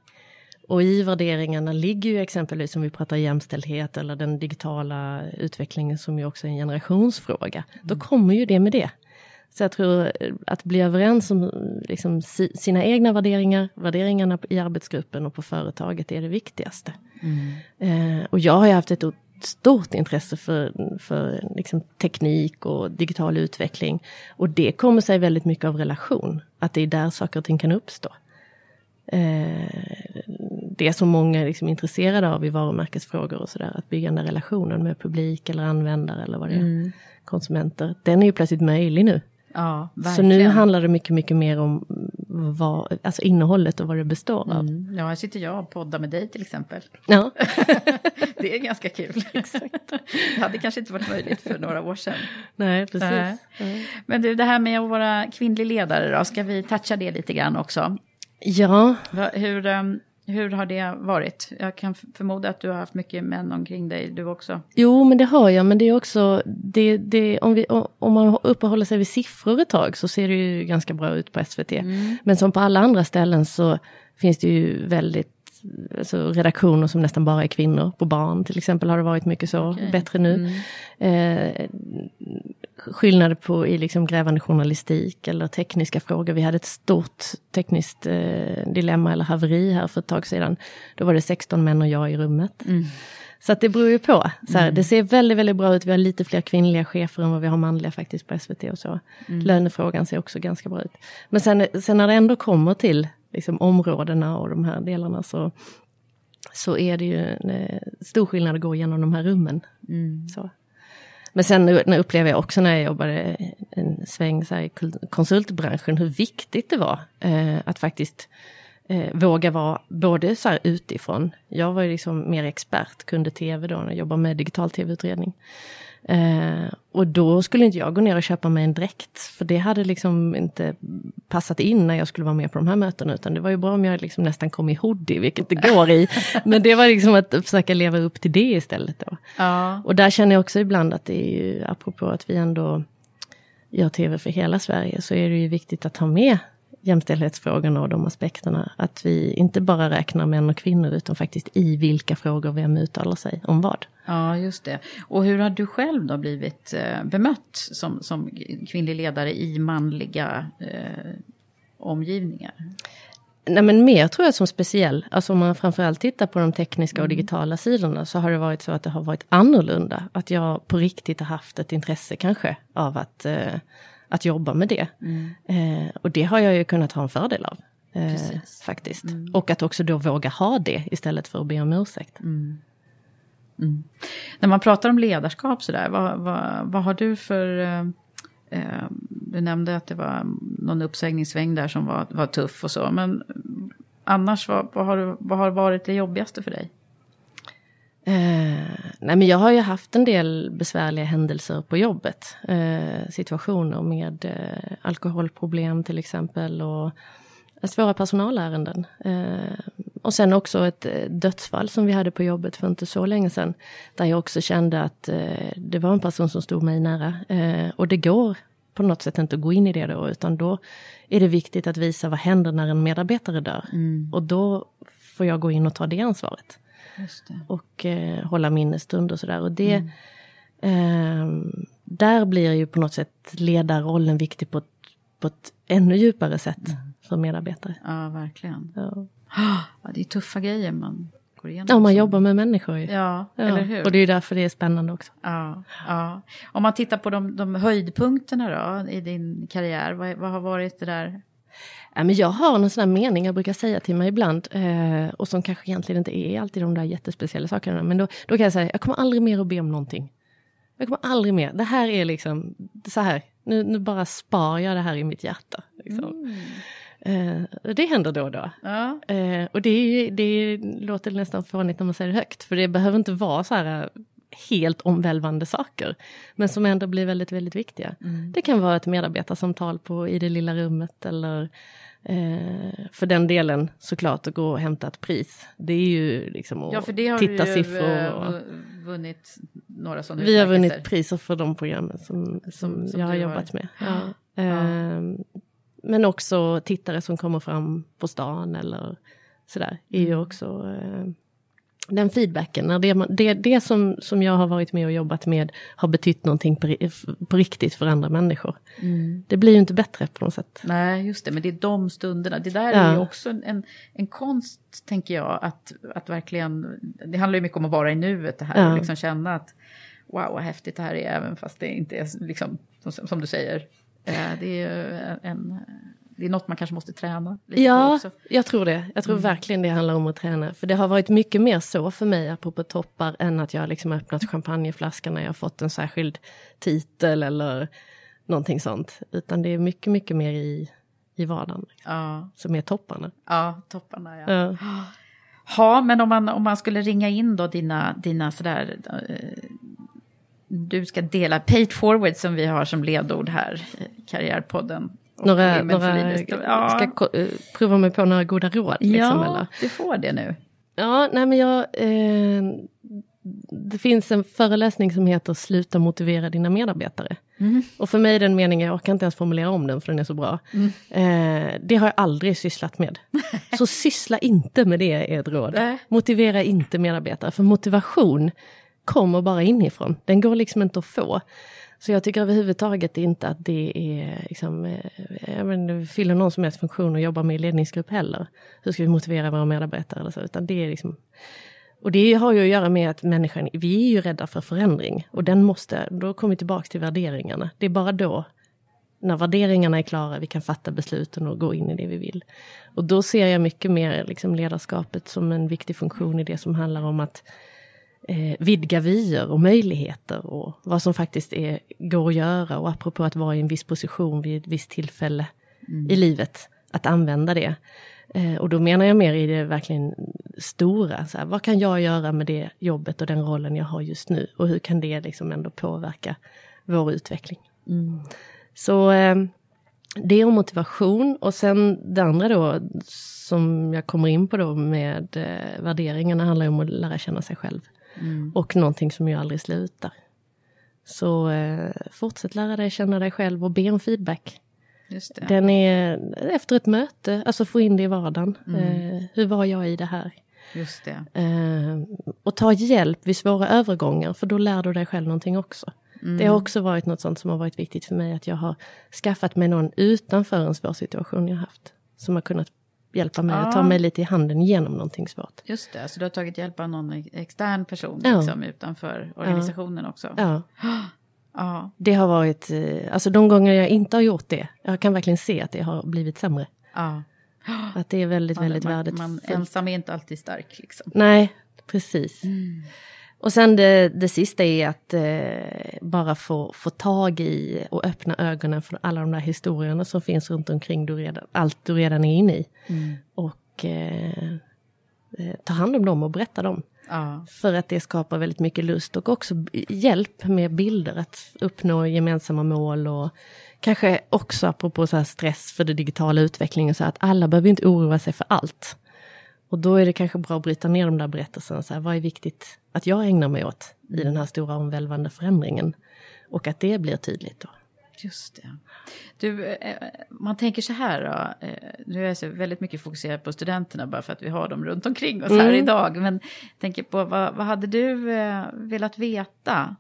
Speaker 1: Och i värderingarna ligger ju exempelvis om vi pratar jämställdhet eller den digitala utvecklingen som ju också är en generationsfråga. Då kommer ju det med det. Så jag tror eh, att bli överens om liksom, si, sina egna värderingar, värderingarna i arbetsgruppen och på företaget är det viktigaste. Eh, och jag har ju haft ett stort intresse för, för liksom, teknik och digital utveckling. Och det kommer sig väldigt mycket av relation, att det är där saker och ting kan uppstå. Eh, det som många är liksom intresserade av i varumärkesfrågor och sådär, att bygga den där relationen med publik eller användare eller vad det är, konsumenter, den är ju plötsligt möjlig nu.
Speaker 2: Ja,
Speaker 1: Så nu handlar det mycket, mycket mer om vad, alltså innehållet och vad det består av.
Speaker 2: Mm. Ja, här sitter jag och poddar med dig till exempel.
Speaker 1: Ja.
Speaker 2: det är ganska kul. Exakt. Det hade kanske inte varit möjligt för några år sedan.
Speaker 1: Nej, precis.
Speaker 2: Nej. Men du, det här med att vara kvinnlig ledare då, ska vi toucha det lite grann också?
Speaker 1: Ja,
Speaker 2: Hur, ehm, hur har det varit? Jag kan förmoda att du har haft mycket män omkring dig, du också.
Speaker 1: jo men det har jag, men det är också, det, det, om, vi, om man uppehåller sig vid siffror ett tag så ser det ju ganska bra ut på SVT. Men som på alla andra ställen så finns det ju väldigt alltså redaktioner som nästan bara är kvinnor. På barn till exempel har det varit mycket så, bättre nu. Eh, skillnader på i liksom grävande journalistik eller tekniska frågor. Vi hade ett stort tekniskt eh, dilemma eller haveri här för ett tag sedan. Då var det 16 män och jag i rummet. Så att det beror ju på. Så här, Det ser väldigt, väldigt bra ut. Vi har lite fler kvinnliga chefer än vad vi har manliga faktiskt på SVT och så. Lönefrågan ser också ganska bra ut. Men sen, sen när det ändå kommer till liksom, områdena och de här delarna så, så är det ju en eh, stor skillnad att gå igenom de här rummen. Så. Men sen nu- upplever jag också när jag jobbade en sväng så i konsultbranschen hur viktigt det var eh, att faktiskt eh, våga vara både så här utifrån. Jag var ju liksom mer expert, kunde tv då jag jobbade med digital tv-utredning. Eh, och då skulle inte jag gå ner och köpa mig en dräkt, för det hade liksom inte passat in när jag skulle vara med på de här mötena, utan det var ju bra om jag liksom nästan kom i hoodie, vilket det går i. Men det var liksom att försöka leva upp till det istället då.
Speaker 2: Ja.
Speaker 1: Och där känner jag också ibland att det är ju, apropå att vi ändå gör tv för hela Sverige, så är det ju viktigt att ha med jämställdhetsfrågorna och de aspekterna. Att vi inte bara räknar män och kvinnor, utan faktiskt i vilka frågor vem uttalar sig om vad.
Speaker 2: Ja, just det. Och hur har du själv då blivit eh, bemött som, som kvinnlig ledare i manliga eh, omgivningar?
Speaker 1: Nej men mer tror jag som speciell. Alltså om man framförallt tittar på de tekniska och digitala sidorna så har det varit så att det har varit annorlunda. Att jag på riktigt har haft ett intresse kanske av att, eh, att jobba med det.
Speaker 2: Mm.
Speaker 1: Eh, och det har jag ju kunnat ha en fördel av. Eh, faktiskt.
Speaker 2: Mm.
Speaker 1: Och att också då våga ha det istället för att be om ursäkt.
Speaker 2: Mm. Mm. När man pratar om ledarskap sådär, vad, vad, vad har du för... Eh, eh, du nämnde att det var någon uppsägningssväng där som var, var tuff och så, men annars, vad, vad, har, vad har varit det jobbigaste för dig?
Speaker 1: Eh, nej men jag har ju haft en del besvärliga händelser på jobbet. Eh, situationer med eh, alkoholproblem till exempel och svåra personalärenden. Eh, och sen också ett eh, dödsfall som vi hade på jobbet för inte så länge sedan. Där jag också kände att eh, det var en person som stod mig nära. Eh, och det går på något sätt inte att gå in i det då, utan då är det viktigt att visa vad händer när en medarbetare dör. Och då får jag gå in och ta det ansvaret
Speaker 2: det.
Speaker 1: och eh, hålla minnesstund och sådär. Och det, ehm, där blir ju på något sätt ledarrollen viktig på ett, på ett ännu djupare sätt för medarbetare.
Speaker 2: Ja, verkligen.
Speaker 1: Ja.
Speaker 2: Ja, det är tuffa grejer man går igenom.
Speaker 1: Ja, man
Speaker 2: som-
Speaker 1: jobbar med människor ju.
Speaker 2: Ja, eller hur?
Speaker 1: Och det är därför det är spännande också.
Speaker 2: Ja, ja. Om man tittar på de, de höjdpunkterna då i din karriär, vad, vad har varit det där?
Speaker 1: Ja, men jag har en sån här mening jag brukar säga till mig ibland, eh, och som kanske egentligen inte är alltid de där jättespeciella sakerna, men då, då kan jag säga, jag kommer aldrig mer att be om någonting. Jag kommer aldrig mer, det här är liksom, så här, nu, nu bara spar jag det här i mitt hjärta. Liksom. Eh, det händer då och då.
Speaker 2: Ja.
Speaker 1: Eh, och det, det låter nästan fånigt när man säger det högt, för det behöver inte vara så här eh, helt omvälvande saker, men som ändå blir väldigt, väldigt viktiga. Det kan vara ett medarbetarsamtal på, i det lilla rummet eller eh, för den delen såklart att gå och hämta ett pris. Det är ju liksom att
Speaker 2: Ja, för det har
Speaker 1: titta
Speaker 2: ju
Speaker 1: siffror.
Speaker 2: eh,
Speaker 1: Och,
Speaker 2: vu- vunnit några sådana
Speaker 1: vi har vunnit priser för de programmen som, som,
Speaker 2: som
Speaker 1: jag har
Speaker 2: du har-
Speaker 1: jobbat med. Ja. Ehm, Men också tittare som kommer fram på stan eller sådär. är
Speaker 2: Mm.
Speaker 1: ju också eh, den feedbacken. När det, det, det som, som jag har varit med och jobbat med har betytt någonting på, på riktigt för andra människor.
Speaker 2: Mm.
Speaker 1: Det blir ju inte bättre på något sätt.
Speaker 2: Nej, just det, men det är de stunderna. Det där
Speaker 1: Ja.
Speaker 2: är ju också en, en, en konst, tänker jag, att, att verkligen... Det handlar ju mycket om att vara i nuet, det här,
Speaker 1: Ja.
Speaker 2: och liksom känna att wow, vad häftigt det här är, även fast det inte är liksom, som, som du säger. Eh, det är en... Det är något man kanske måste träna lite
Speaker 1: Ja,
Speaker 2: också.
Speaker 1: jag tror det. Jag tror verkligen det handlar om att träna. För det har varit mycket mer så för mig, apropå toppar, än att jag liksom öppnat champagneflaskan när jag fått en särskild titel eller någonting sånt. Utan det är mycket, mycket mer i, i vardagen
Speaker 2: Ja,
Speaker 1: som är topparna.
Speaker 2: ja topparna ja.
Speaker 1: Ja.
Speaker 2: Ja, men om man, om man skulle ringa in då dina, dina sådär... Du ska dela paid forward som vi har som ledord här i Karriärpodden.
Speaker 1: Några, några.
Speaker 2: Ja.
Speaker 1: ska eh, prova mig på några goda råd. Liksom,
Speaker 2: ja,
Speaker 1: eller?
Speaker 2: du får det nu.
Speaker 1: Ja, nej men jag... Eh, det finns en föreläsning som heter Sluta motivera dina medarbetare.
Speaker 2: Mm.
Speaker 1: Och för mig är den meningen, jag orkar inte ens formulera om den för den är så bra.
Speaker 2: Mm.
Speaker 1: Eh, det har jag aldrig sysslat med. Så syssla inte med det är ett råd. Motivera inte medarbetare, för motivation kommer bara inifrån. Den går liksom inte att få. Så jag tycker överhuvudtaget inte att det är, liksom, eh, jag vet inte, fyller någon som helst funktion att jobba med i ledningsgrupp heller. Hur ska vi motivera våra medarbetare eller så, utan det är liksom och det har ju att göra med att människan, vi är ju rädda för förändring. Och den måste, då kommer vi tillbaka till värderingarna. Det är bara då, när värderingarna är klara, vi kan fatta besluten och gå in i det vi vill. Och då ser jag mycket mer liksom ledarskapet som en viktig funktion i det som handlar om att eh, vidga vyer och möjligheter och vad som faktiskt är, går att göra. Och apropå att vara i en viss position vid ett visst tillfälle i livet, att använda det. Eh, och då menar jag mer i det verkligen stora. Så här, vad kan jag göra med det jobbet och den rollen jag har just nu? Och hur kan det liksom ändå påverka vår utveckling? Så eh, det och motivation. Och sen det andra då, som jag kommer in på då med eh, värderingarna, handlar om att lära känna sig själv. Och någonting som ju aldrig slutar. Så eh, fortsätt lära dig känna dig själv och be om feedback. Den är efter ett möte, alltså få in det i vardagen. Eh, hur var jag i det här?
Speaker 2: Just det.
Speaker 1: Eh, och ta hjälp vid svåra övergångar, för då lär du dig själv någonting också. Det har också varit något sånt som har varit viktigt för mig, att jag har skaffat mig någon utanför en svår situation jag haft. Som har kunnat hjälpa mig att ta
Speaker 2: Ja.
Speaker 1: mig lite i handen genom någonting svårt.
Speaker 2: Just det, så du har tagit hjälp av någon extern person
Speaker 1: Ja.
Speaker 2: liksom, utanför organisationen också?
Speaker 1: Ja,
Speaker 2: Ja.
Speaker 1: Det har varit, eh, alltså de gånger jag inte har gjort det, jag kan verkligen se att det har blivit sämre.
Speaker 2: Ja.
Speaker 1: Att det är väldigt, väldigt
Speaker 2: man,
Speaker 1: värdefullt.
Speaker 2: man ensam är inte alltid stark liksom.
Speaker 1: Nej, precis. Och sen det, det sista är att eh, bara få, få tag i och öppna ögonen för alla de där historierna som finns runt omkring du redan, allt du redan är inne i. Och eh, eh, ta hand om dem och berätta dem.
Speaker 2: Ja.
Speaker 1: För att det skapar väldigt mycket lust och också hjälp med bilder att uppnå gemensamma mål och kanske också apropå så stress för den digitala utvecklingen så att alla behöver inte oroa sig för allt. Och då är det kanske bra att bryta ner de där berättelserna. Så här, vad är viktigt att jag ägnar mig åt i den här stora omvälvande förändringen? Och att det blir tydligt då.
Speaker 2: Just det. Du, eh, man tänker så här då. eh, Nu är jag väldigt mycket fokuserad på studenterna bara för att vi har dem runt omkring oss här
Speaker 1: Mm.
Speaker 2: idag. Men jag tänker på vad, vad hade du eh, velat veta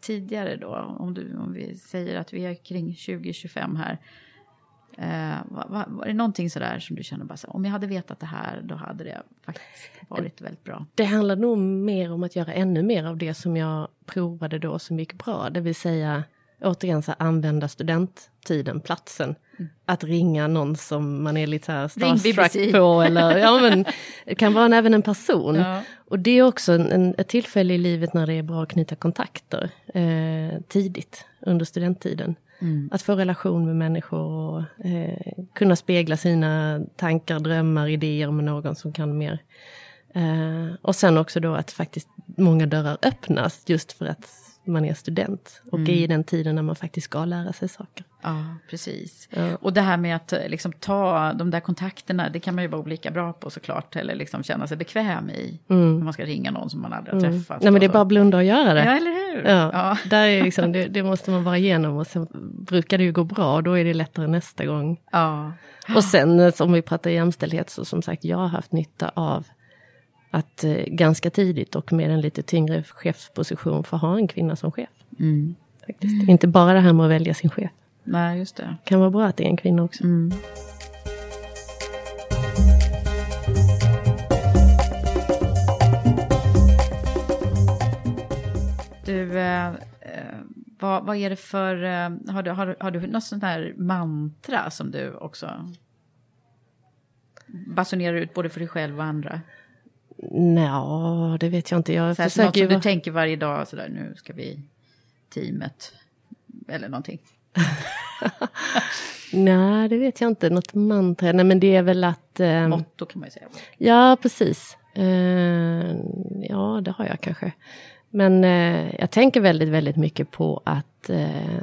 Speaker 2: tidigare då? Om, du, om vi säger att vi är kring 2025 här. Eh, var, var, var det någonting sådär som du känner bara så, om jag hade vetat det här då hade det faktiskt varit väldigt bra.
Speaker 1: Det handlar nog mer om att göra ännu mer av det som jag provade då som gick bra. Det vill säga återigen så här, använda studenttiden, platsen. Att ringa någon som man är lite så här starstruck på. Eller, ja, men, det kan vara en, även en person.
Speaker 2: Ja.
Speaker 1: Och det är också en, en, ett tillfälle i livet när det är bra att knyta kontakter eh, tidigt under studenttiden. Mm. Att få relation med människor och eh, kunna spegla sina tankar, drömmar, idéer med någon som kan mer. Eh, och sen också då att faktiskt många dörrar öppnas just för att man är student och är i den tiden när man faktiskt ska lära sig saker.
Speaker 2: Ja, precis.
Speaker 1: Ja.
Speaker 2: Och det här med att eh, liksom, ta de där kontakterna, det kan man ju vara olika bra på såklart. Eller liksom känna sig bekväm i. När man ska ringa någon som man aldrig har
Speaker 1: Mm.
Speaker 2: träffat.
Speaker 1: Nej men det är bara att blunda och göra det.
Speaker 2: Ja, eller hur?
Speaker 1: Ja,
Speaker 2: Ja.
Speaker 1: Där är liksom, det, det måste man vara igenom och sen brukar det ju gå bra och då är det lättare nästa gång.
Speaker 2: ja.
Speaker 1: Och sen eh, om vi pratar jämställdhet så som sagt jag har haft nytta av att eh, ganska tidigt och med en lite tyngre chefsposition få ha en kvinna som chef.
Speaker 2: Mm.
Speaker 1: Faktiskt. Inte bara det här med att välja sin chef.
Speaker 2: Nej, just det.
Speaker 1: kan vara bra att det är en kvinna också.
Speaker 2: Mm. Du, eh, eh, vad, vad är det för... Eh, har, du, har, har du något sånt här mantra som du också basunerar ut både för dig själv och andra?
Speaker 1: Nja, det vet jag inte. Jag
Speaker 2: Så här, något
Speaker 1: försöker ju
Speaker 2: som du tänker varje dag, sådär, nu ska vi teamet, eller någonting.
Speaker 1: Nej, det vet jag inte. Något mantra. Nej, men det är väl att... ehm,
Speaker 2: Motto kan man ju säga.
Speaker 1: Ja, precis. Eh, ja, det har jag kanske. Men eh, jag tänker väldigt, väldigt mycket på att eh,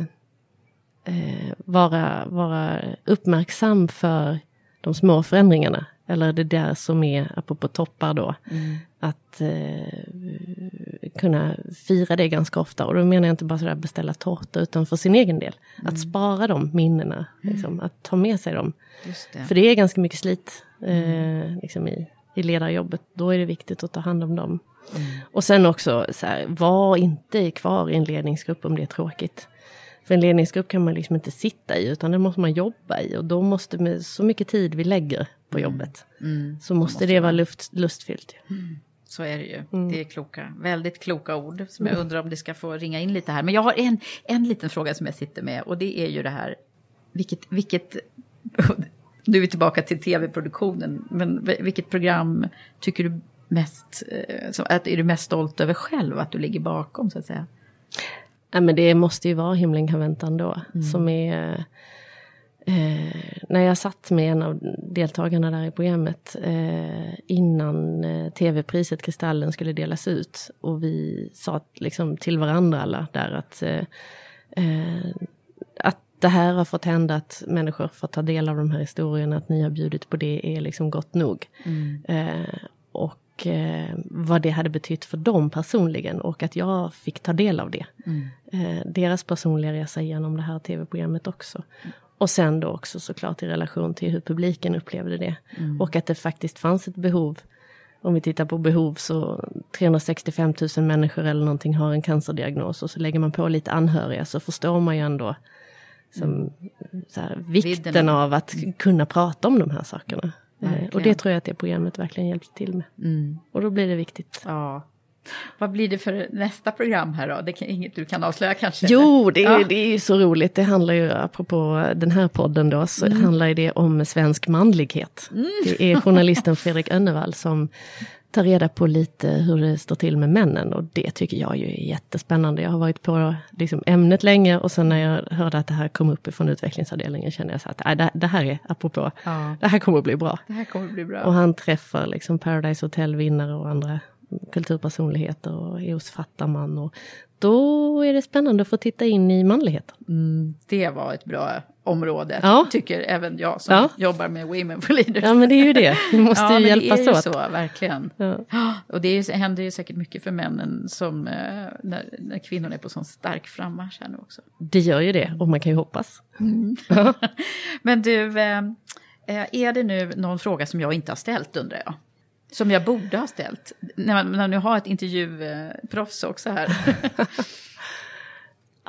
Speaker 1: eh, vara, vara uppmärksam för de små förändringarna. Eller det där som är, apropå toppar då, att eh, kunna fira det ganska ofta. Och då menar jag inte bara sådär beställa tårta, utan för sin egen del. Att spara de minnena, liksom, att ta med sig dem.
Speaker 2: Just det.
Speaker 1: För det är ganska mycket slit eh, liksom i, i ledarjobbet. Då är det viktigt att ta hand om dem. Och sen också, så här, var inte kvar i en ledningsgrupp om det är tråkigt. För en ledningsgrupp kan man liksom inte sitta i, utan den måste man jobba i. Och då måste, så mycket tid vi lägger på jobbet, så måste det vara luft, lustfyllt.
Speaker 2: Så är det ju.
Speaker 1: Mm.
Speaker 2: Det är kloka, väldigt kloka ord som jag undrar om det ska få ringa in lite här. Men jag har en, en liten fråga som jag sitter med och det är ju det här, vilket, vilket nu är vi tillbaka till tv-produktionen, men vilket program tycker du mest, eh, att är du mest stolt över själv att du ligger bakom så att säga?
Speaker 1: Nej, men det måste ju vara Himlen kan vänta ändå. Som är... Eh, när jag satt med en av deltagarna där i programmet eh, innan eh, tv-priset Kristallen skulle delas ut och vi sa liksom till varandra alla där att, eh, eh, att det här har fått hända, att människor får ta del av de här historierna, att ni har bjudit på det är liksom gott nog. Eh, och vad det hade betytt för dem personligen och att jag fick ta del av det. Eh, deras personliga resa genom det här tv-programmet också. Och sen då också såklart i relation till hur publiken upplevde det. Och att det faktiskt fanns ett behov. Om vi tittar på behov så 365 000 människor eller någonting har en cancerdiagnos och så lägger man på lite anhöriga så förstår man ju ändå som, så här, vikten
Speaker 2: Vidden av-
Speaker 1: att kunna prata om de här sakerna. Eh, och
Speaker 2: Verkligen.
Speaker 1: det tror jag att det programmet verkligen hjälpte till med. Och då blir det viktigt.
Speaker 2: Ja, Vad blir det för nästa program här då? Det är inget du kan avslöja kanske?
Speaker 1: Jo, det är, ja. det är ju så roligt. Det handlar ju, apropå den här podden då, så mm. handlar det om svensk manlighet. Mm. Det är journalisten Fredrik Önnevall som tar reda på lite hur det står till med männen och det tycker jag ju är jättespännande. Jag har varit på liksom, ämnet länge och sen när jag hörde att det här kom upp från utvecklingsavdelningen kände jag så att äh, det, det, här är, apropå, ja. det här kommer att bli bra.
Speaker 2: Det här kommer att bli bra.
Speaker 1: Och han träffar liksom Paradise Hotel-vinnare och andra kulturpersonligheter och hos Fattarman. Och då är det spännande att få titta in i manligheten.
Speaker 2: Mm, det var ett bra område, ja. tycker även jag som ja. jobbar med Women for Leaders.
Speaker 1: Ja, men det är ju det. Vi måste ja, ju hjälpas åt.
Speaker 2: det är ju så, verkligen. Ja. Och det är, händer ju säkert mycket för männen som, eh, när, när kvinnorna är på sån stark frammarsch här nu också.
Speaker 1: Det gör ju det, och man kan ju hoppas. Mm.
Speaker 2: men du, eh, eh, är det nu någon fråga som jag inte har ställt undrar jag? Som jag borde ha ställt. När man, när man nu har ett intervjuproffs också här.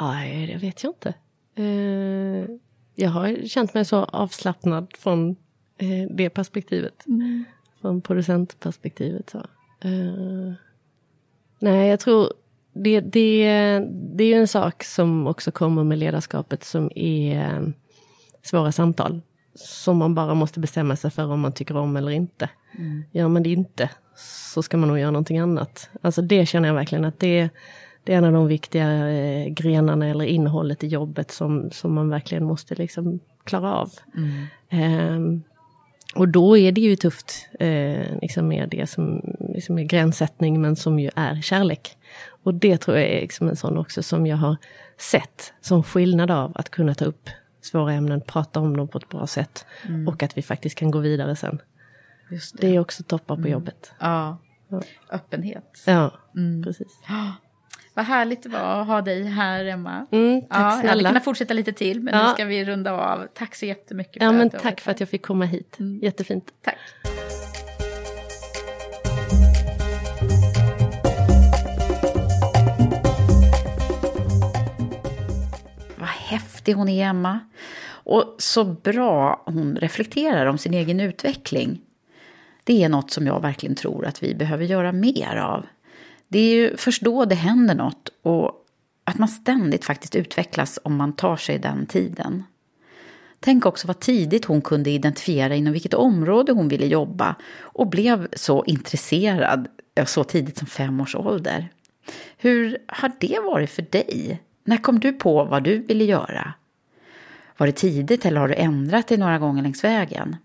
Speaker 1: Nej, det vet jag inte. Uh, jag har känt mig så avslappnad från uh, det perspektivet. Mm. Från producentperspektivet. Så. Uh, nej, jag tror det, det, det är en sak som också kommer med ledarskapet som är svåra samtal som man bara måste bestämma sig för om man tycker om eller inte. Mm. Gör man det inte så ska man nog göra någonting annat. Alltså det känner jag verkligen att det, det är en av de viktiga eh, grenarna eller innehållet i jobbet som, som man verkligen måste liksom klara av. Mm. Eh, och då är det ju tufft eh, liksom med det som liksom är gränssättning men som ju är kärlek. Och det tror jag är liksom en sån också som jag har sett som skillnad av att kunna ta upp svåra ämnen, prata om dem på ett bra sätt. Mm. Och att vi faktiskt kan gå vidare sen. Det. det. är också toppar på mm. jobbet.
Speaker 2: Ja. ja. öppenhet.
Speaker 1: Ja, mm. precis.
Speaker 2: Vad härligt det var att ha dig här, Emma.
Speaker 1: Mm, tack ja, snälla. Jag hade
Speaker 2: kunnat fortsätta lite till, men ja. nu ska vi runda av. Tack så jättemycket.
Speaker 1: För ja, men tack för att jag fick komma hit. Mm. Jättefint.
Speaker 2: Tack. Häftig hon är, Emma. Och så bra hon reflekterar om sin egen utveckling. Det är något som jag verkligen tror att vi behöver göra mer av. Det är ju först då det händer något och att man ständigt faktiskt utvecklas om man tar sig den tiden. Tänk också vad tidigt hon kunde identifiera inom vilket område hon ville jobba och blev så intresserad så tidigt som fem års ålder. Hur har det varit för dig? När kom du på vad du ville göra? Var det tidigt eller har du ändrat dig några gånger längs vägen?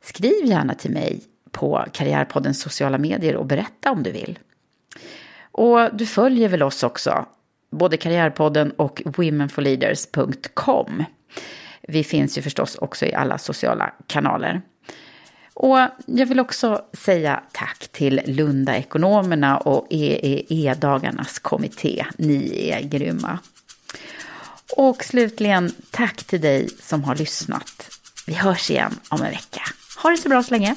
Speaker 2: Skriv gärna till mig på Karriärpoddens sociala medier och berätta om du vill. Och du följer väl oss också, både Karriärpodden och womenforleaders.com. Vi finns ju förstås också i alla sociala kanaler. Och jag vill också säga tack till Lunda-ekonomerna och EEE-dagarnas kommitté. Ni är grymma. Och slutligen, tack till dig som har lyssnat. Vi hörs igen om en vecka. Ha det så bra så länge.